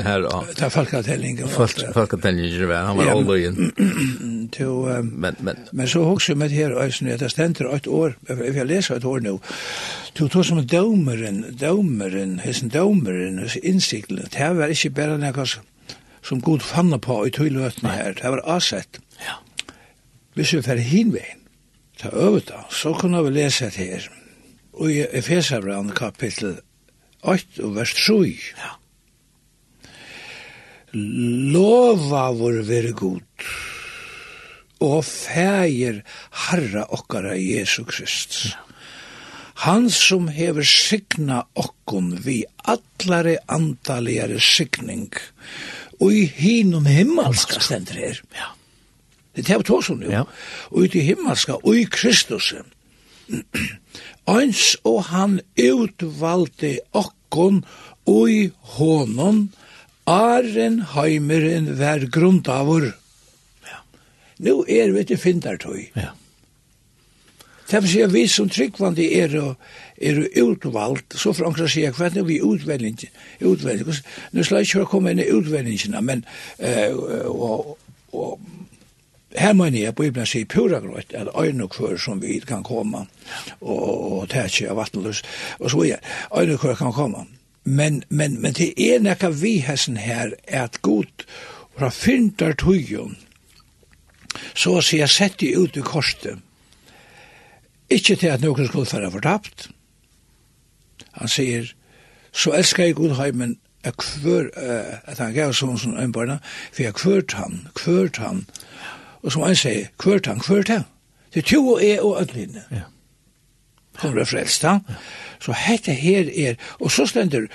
här då. Det folkatelling. Folkatelling var han var allöjen. To men men men så också med det här ösn det ständer ett år if jag läser ett år nu. To to som domeren, domeren, hessen domeren, hessen insikten. Det var inte bara något som god fann på i tøyløtene her. Det var avsett. Ja. Hvis vi fer hinveien, ta øvda, så kunne vi lese det her. Og i Efesabran kapittel 8 og vers 3. Ja. Lova vår vere god, og fægir harra okkara Jesu Krist. Ja. Han som hever signa okkon vi allare antaligare signing, og i hinum himmelska stendur her. Ja. Det er tås som jo. Ja. Og ut i himmelska, og i Kristus. Eins og han utvalde okkon oi honon, Aren heimeren vær grundavur. Ja. Nå er vi til fintartøy. Ja. Det vil si at vi som tryggvandi er, er utvalgt, så frankra sier hva er vi utvelgningen? Utvelgningen. Nå skal jeg ikke komme inn i utvelgningen, men uh, og, og, Her mener jeg Bibelen sier pura grøyt, at øyne kvør som vi kan komme, og, og tætje av vattenløs, og så er øyne kvør kan komme. Men, men, men det er nekka vi hessen her, at god fra fyndar tøyjon, så å si jeg sett de ut i korset, ikke til at noen skulle være fortapt. Han sier, så elsker jeg god heimen, at, kvør, uh, at han gav sånn som øynbarna, for jeg kvørt han, kvørt han, Og som han sier, kvørt han, kvørt han. Det er to og er og ødlinne. Ja. Kommer det frelst, da? Ja. Så hette her er, og så stender,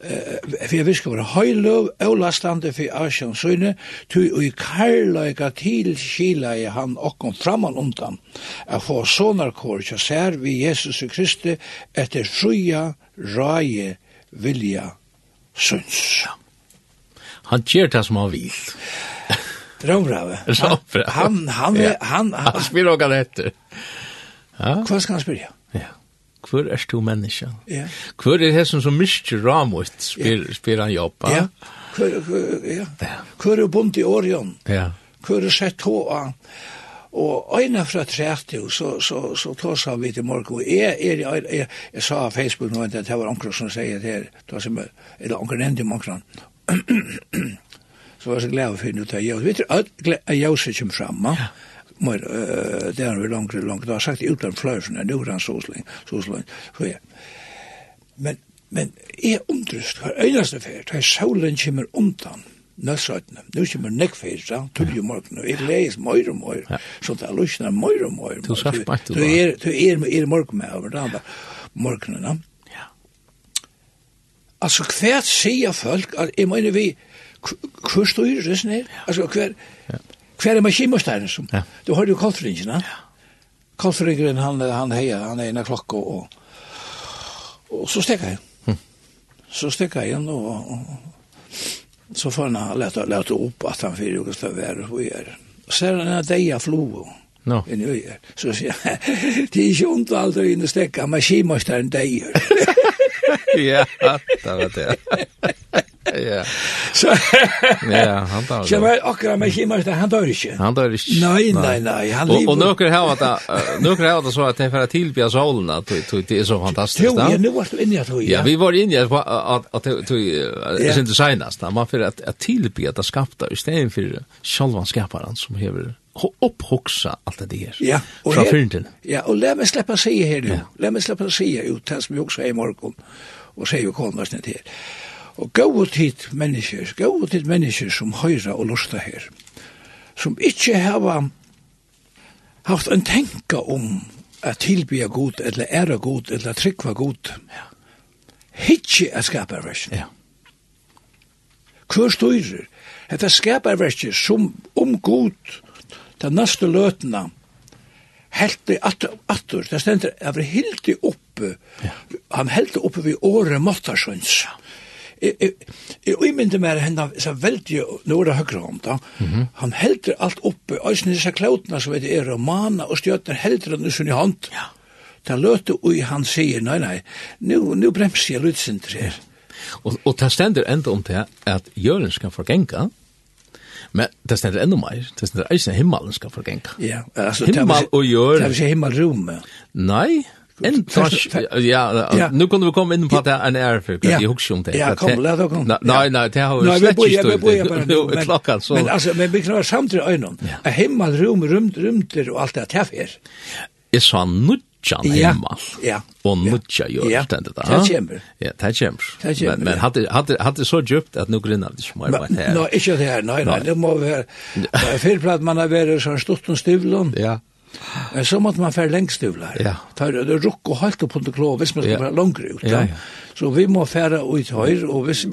eh for jeg visker var høyløv, øvlastande for Asjon søyne, tu i karløyga til skila i han okkom framan undan a få sonar kor kja ser vi Jesus Kristi etter fruja, raje vilja søns han gjør det som han vil Råbrave. Råbrave. Han, han, ja. han, han, han spyr åka etter. Ja. Hva skal han spyrja? Ja. Hvor er du menneske? Ja. Hvor er det som som mykje ramot spyr, spyr han jobba? Ja. Hvor, ja. Hvor er bunt i Orion. Ja. Hvor er sett hva? Og øyne fra 30, så, så, så tåsa vi til morgen, og jeg, jeg, jeg, jeg, jeg sa av Facebook nå, at det var anker som sier det her, det var som, eller anker nevnte i så var jeg så glad for å ta jøs. vet tror at jøs er kommer fremme. Ja mer det er vi langt langt har sagt utan fløsene nu ran sosling sosling så så. ja men men er undrust har øynaste fer ta solen kommer undan nøsrøttene. Nå kommer nekkfeir, ja, tog jo morgen, og jeg leis møyre og møyre, så det er løsene møyre og møyre. Du skal spart du er, du er, er morgen med over da, andre morgenen, ja. Altså, hvert sier folk, at jeg mener vi, hver styrer det sånn her? Altså, hver, hver er maskinmasteren som? Ja. Du har jo kolfringene. Ja. Kolfringene, han, han heier, han er en klokke, og, og, så stekker jeg. Hm. Så stekker jeg, og, og, så får han leta, leta opp at han fyrir og slå vær og gjør. Og så er han en deia flo, No. En øyer. Så sier jeg, det er ikke ondt alt å inn og stekke, maskinmasteren deier. ja, det var det. Ja. Så Ja, han tar. Jag vet akra men hemma där han dör inte. Han dör inte. Nej, nej, nej, han lever. Och några har att några har att så att det för att tillbia solen att det är så fantastiskt. Jo, nu var det inne tror. Ja, vi var inne att att att det är inte senast. Man för att att tillbe det skapta istället för själva skaparen som hever upphoxa allt det här. Ja, och från fynden. Ja, och låt mig släppa sig här nu. Låt mig släppa sig ut, tills vi också i morgon och säger ju kommer snart Og gå hit mennesker, gå hit mennesker som høyre og lusta her, som ikkje hava haft en tenka om at tilbya god, eller æra god, eller tryggva god. Hitje er skaparversen. Ja. Hver styrer? Hetta skaparversen som om god, den neste løtna, helt i atter, det stender, er vi hildi oppe, ja. han heldig oppe vi året måttarsøns. Ja Jeg myndi meg henne så veldig nåra høyre om da. Han helder alt oppe, eisen disse klautene som det er, og mana og stjøtner helder han usun i hånd. Ja. Da løte ui han sier, nei, nei, nu, nu bremser jeg lutsinter her. Og, og det stender enda om det at Jørgen skal forgenga, Men det stender enda mer. det stender eisen himmelen skal forgenga. Ja, altså, himmel og jør. Det er ikke himmelrommet. Nei, En ja, nu kunde vi komma in på det en är för att jag hugger om det. Ja, kom låt oss komma. Nej, nej, det har vi släppt ju. Det klockan så. Men alltså men vi knar samtidigt ögonen. Himmel, rum, rumt rymter och allt det här för. Är så nutjan himmel. Ja. Och nutja gör ständigt det där. Det kommer. Ja, det kommer. Men men hade hade hade så djupt att nu grinnar det smör på här. Nej, inte det här. Nej, nej, det måste vara. För att man har varit så stort och stivlån. Ja. Men Så måtte man fære lengst ut her. Ja. Tar, det rukk og halt opp på klå hvis man skal være langere ut. Ja, ja. Så vi må fære ut høyre, og hvis,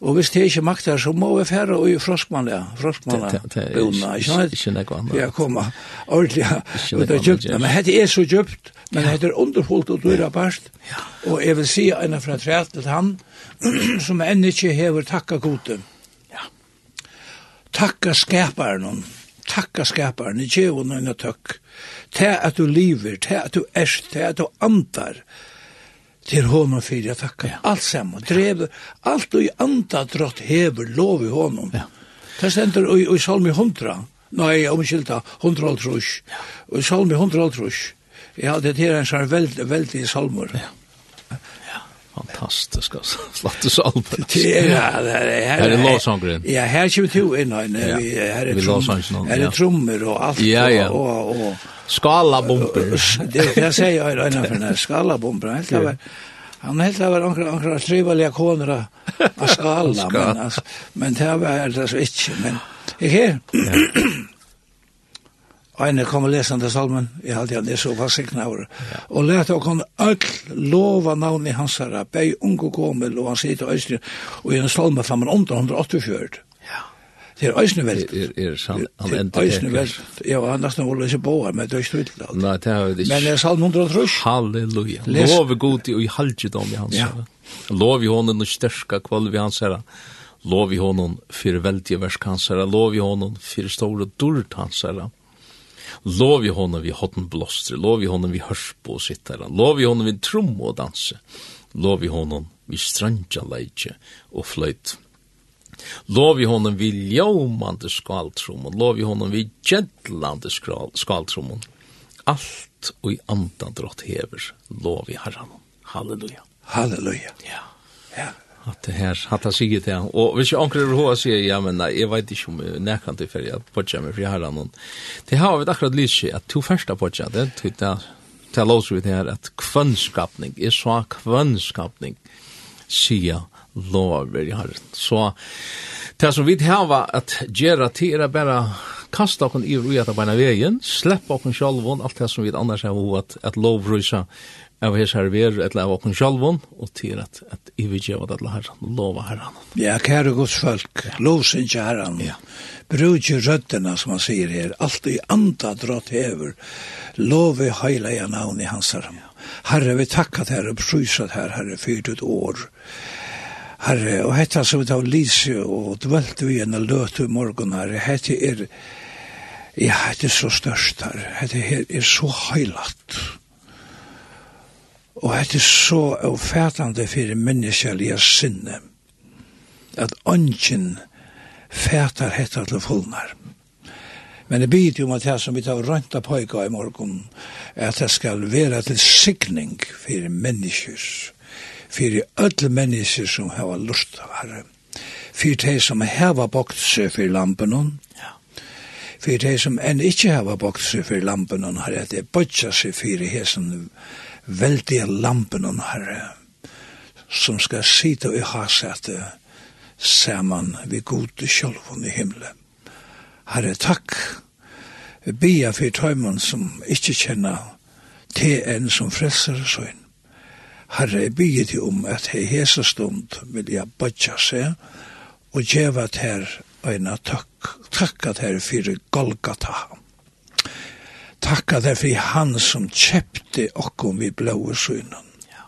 og hvis det ikke makter, så må vi fære ut i froskmann, ja. Froskmann, ja. Bona, ikke sant? Ikke nek vann. Ja, komma. Ordentlig, ja. Det er djupt. Men dette er så djupt, men dette er underholdt og dyra bæst. Og jeg vil si en fra træt til han, som enn ikke hever takka gode. Ja. Takka skaparen, ja takka skaparen i djevun og tøkk, til at du lever, til at du erst, til at du andar, til honom fyrir jeg takka, ja. alt saman, drev, alt og i andadrott hever lov i honom. Ja. Det stender i, i salmi 100, nei, omkylda, 100 trus, og i salmi 100 trus, ja, det er en sånn veldig, veldig salmur. Ja. Fantastisk, altså. Slattes albumet. Det er, her er låsangren. Ja, her kommer to inn, og her er trommer, her er trommer og alt. Ja, ja. Og, og, og, skala bomber. Det jeg sier jeg er for den skala Han Helt det var, han helt det var anker trivelige koner av skala, men, altså, men det var det så ikke. Men ikke her. Eine kommer lesande salmen, jeg halte han er så vassikna over. Og let å kan öll lova navn i hans herra, bei unge gommel, og han sier til øysne, og i en salme fra man under 184. Ja. Det er øysne velt. Er, er, er, han enda øysne velt. Ja, han nesten ikke seg boa, men det er ikke tydelig. Nei, det er vi ikke. Men det er salm 130. Halleluja. Love god i, og i halvdom i hans herra. Lov i honom og styrka kvalv i hans herra. Lov i honom fyrir veldige versk hans herra. Lov i honom for store durt hans herra. Lov i honom vi hotten blåster, lov i honom vi hörsbo og sittara, lov i honom vi trommo og danse, lov i honom vi strandja leitje og fløyt. Lov i honom vi ljomande skaltromon, lov i honom vi gjentlande skaltromon. Alt og i andan drott hever, lov i herran. Halleluja. Halleluja. Ja. Ja at det her, at han sier det. Og hvis jeg anker over hva sier, ja, men nei, jeg vet ikke om jeg nekan til ferie, at bodja med fri herran. Det har vi akkurat lyst at to første bodja, det er det det låser vi det her, at kvønnskapning, jeg sa kvønnskapning, sier lover i herren. Så det som vi har at gjøre til er bare kasta okken i rujata beina vegin, sleppa okkur sjálvun, alt det som vi annars har hovat, at lovrusa av hers her ver, etla av okken sjalvon, og til at, at i vil gjeva det herran, lova herran. Ja, kære gods folk, ja. lovsyn ikke herran. Ja. Brug ikke røddena, som han sier her, alt i anda drott hever, love heila i navn i hans herran. Ja. Herre, vi takkat herre, prysat herre, herre, fyrt ut år. Herre, og hetta som vi tar lise, og dvelt vi en løte morgon, herre, hette er, ja, hette er så størst, herre, hette er, er så heilat. Herre, Og det er så avfætande fyrir menneskelige sinne at ønsken fætar hetta til fullnar. Men det byr jo om at det som vi tar rønta pojka i morgon, at det skal være til sikning for menneskers, for alle mennesker som har lust av herre, for de som heva bokt seg for lampen, ja. for de som enn ikke hava bokt seg for lampen, har det bøtja seg for hesen veldige lampen og herre, som skal sitte og ha sete saman vi gode sjolvun i himmelen. Herre, takk, bia for tøyman som ikke kjenner til en som frelser søgn. Herre, jeg bygger til om at jeg hese stund vil jeg badja seg, og gjeva til her øyne takk, takk at her fyrir Golgata takka det for han som kjepte okkom vi blåa synen. Ja.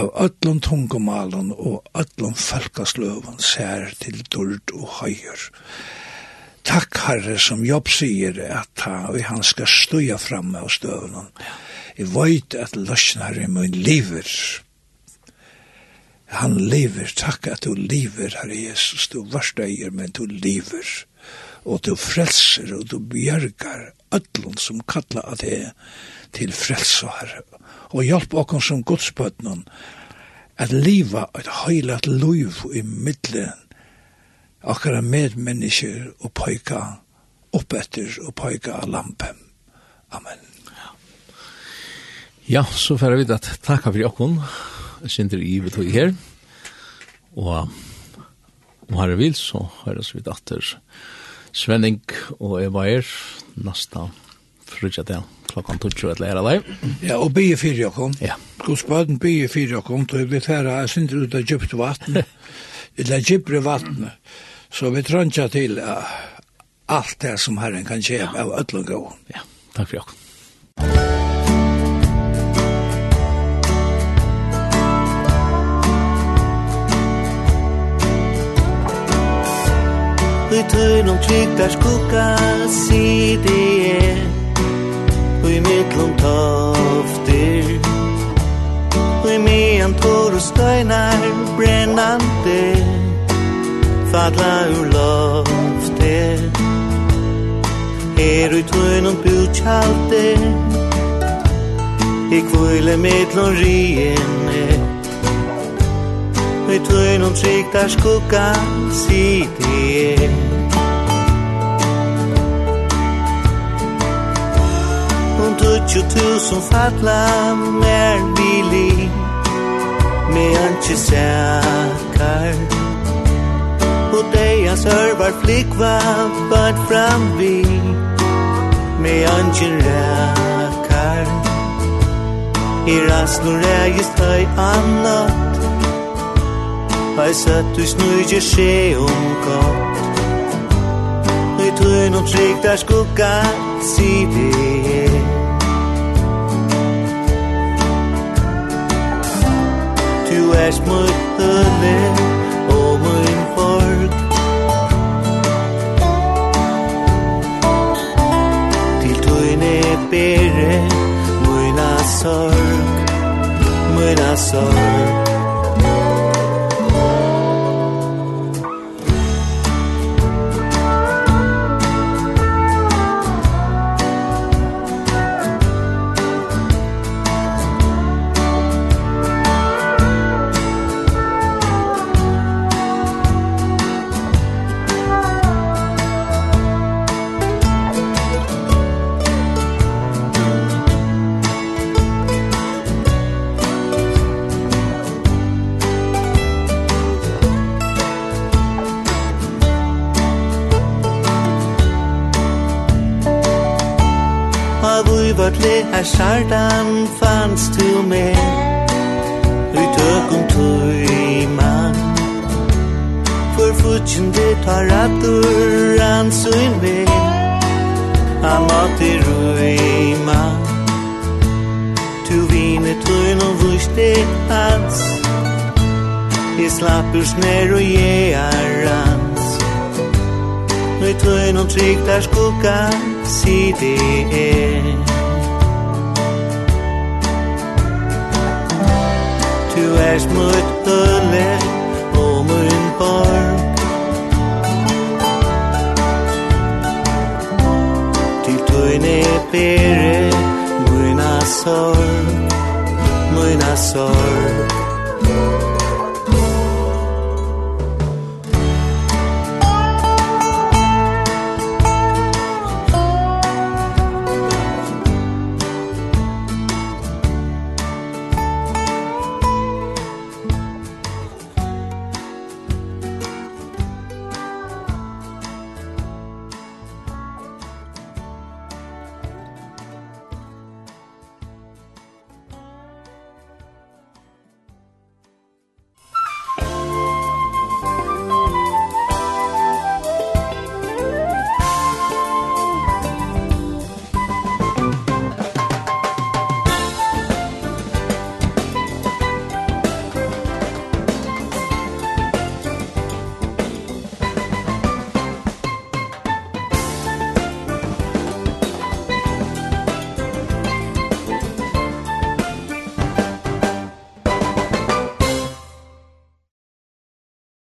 Av öllum tungumalen og öllum folkasløven ser til dord og høyer. Takk herre som Jobb sier at han, han skal støya framme av støvnen. Ja. Jeg vet at løsner i min liver. Han lever, takk at du lever, Herre Jesus, du varst eier, men du lever, og du frelser, og du bjergar, öllum som kalla at det til frelsar og hjelp okkur som godsbøtnen at liva et høylat liv i middelen akkara medmennesker og pøyka oppetter og pøyka lampen. Amen. Ja, så færre vi at takka for jokken, Sindri Ivet tog her, og om herre vil, så høres vi datter Svenning og jeg var her nasta frutja til klokkan 20 eller her alai. Ja, og bygge fyrir okkom. Ja. Godsbaden bygge fyrir okkom, då vi færa er sindri ut av djupt vatten, eller djupre vatten, så vi trøntja til uh, alt det som herren kan kjeva av ötlunga. Ja, takk fyrir okkom. høyrum kviktar skugga sidi er Og mittlum toftir Og i mian tor og støynar brennande. Fadla ur loftir Er ui tøynum bjutjaldir Ik kvile mittlum riene Vi tøynum trygtar skugga sidi er tjutusen fatla mer vili Me anki sakar Och deia sörvar flikva bad fram vi Me anki rakar I rasnor ägis höj annat Hei sett du snurger se om gott. I trøyn og trygg der skugga Sidig du er smøttene og min folk Til tøyne bere møyna sorg, møyna sorg. avui vart le här sartan fanns till mig Ui tökum tui man For futjende tar atur ansuin vei Amati rui man Tu vine tuin no vuste hans. I slappur sner og jeg er rans Ui tuin no trygg der si det er Du er smutt og lær om en borg Til tøyne bere muna sorg muna sorg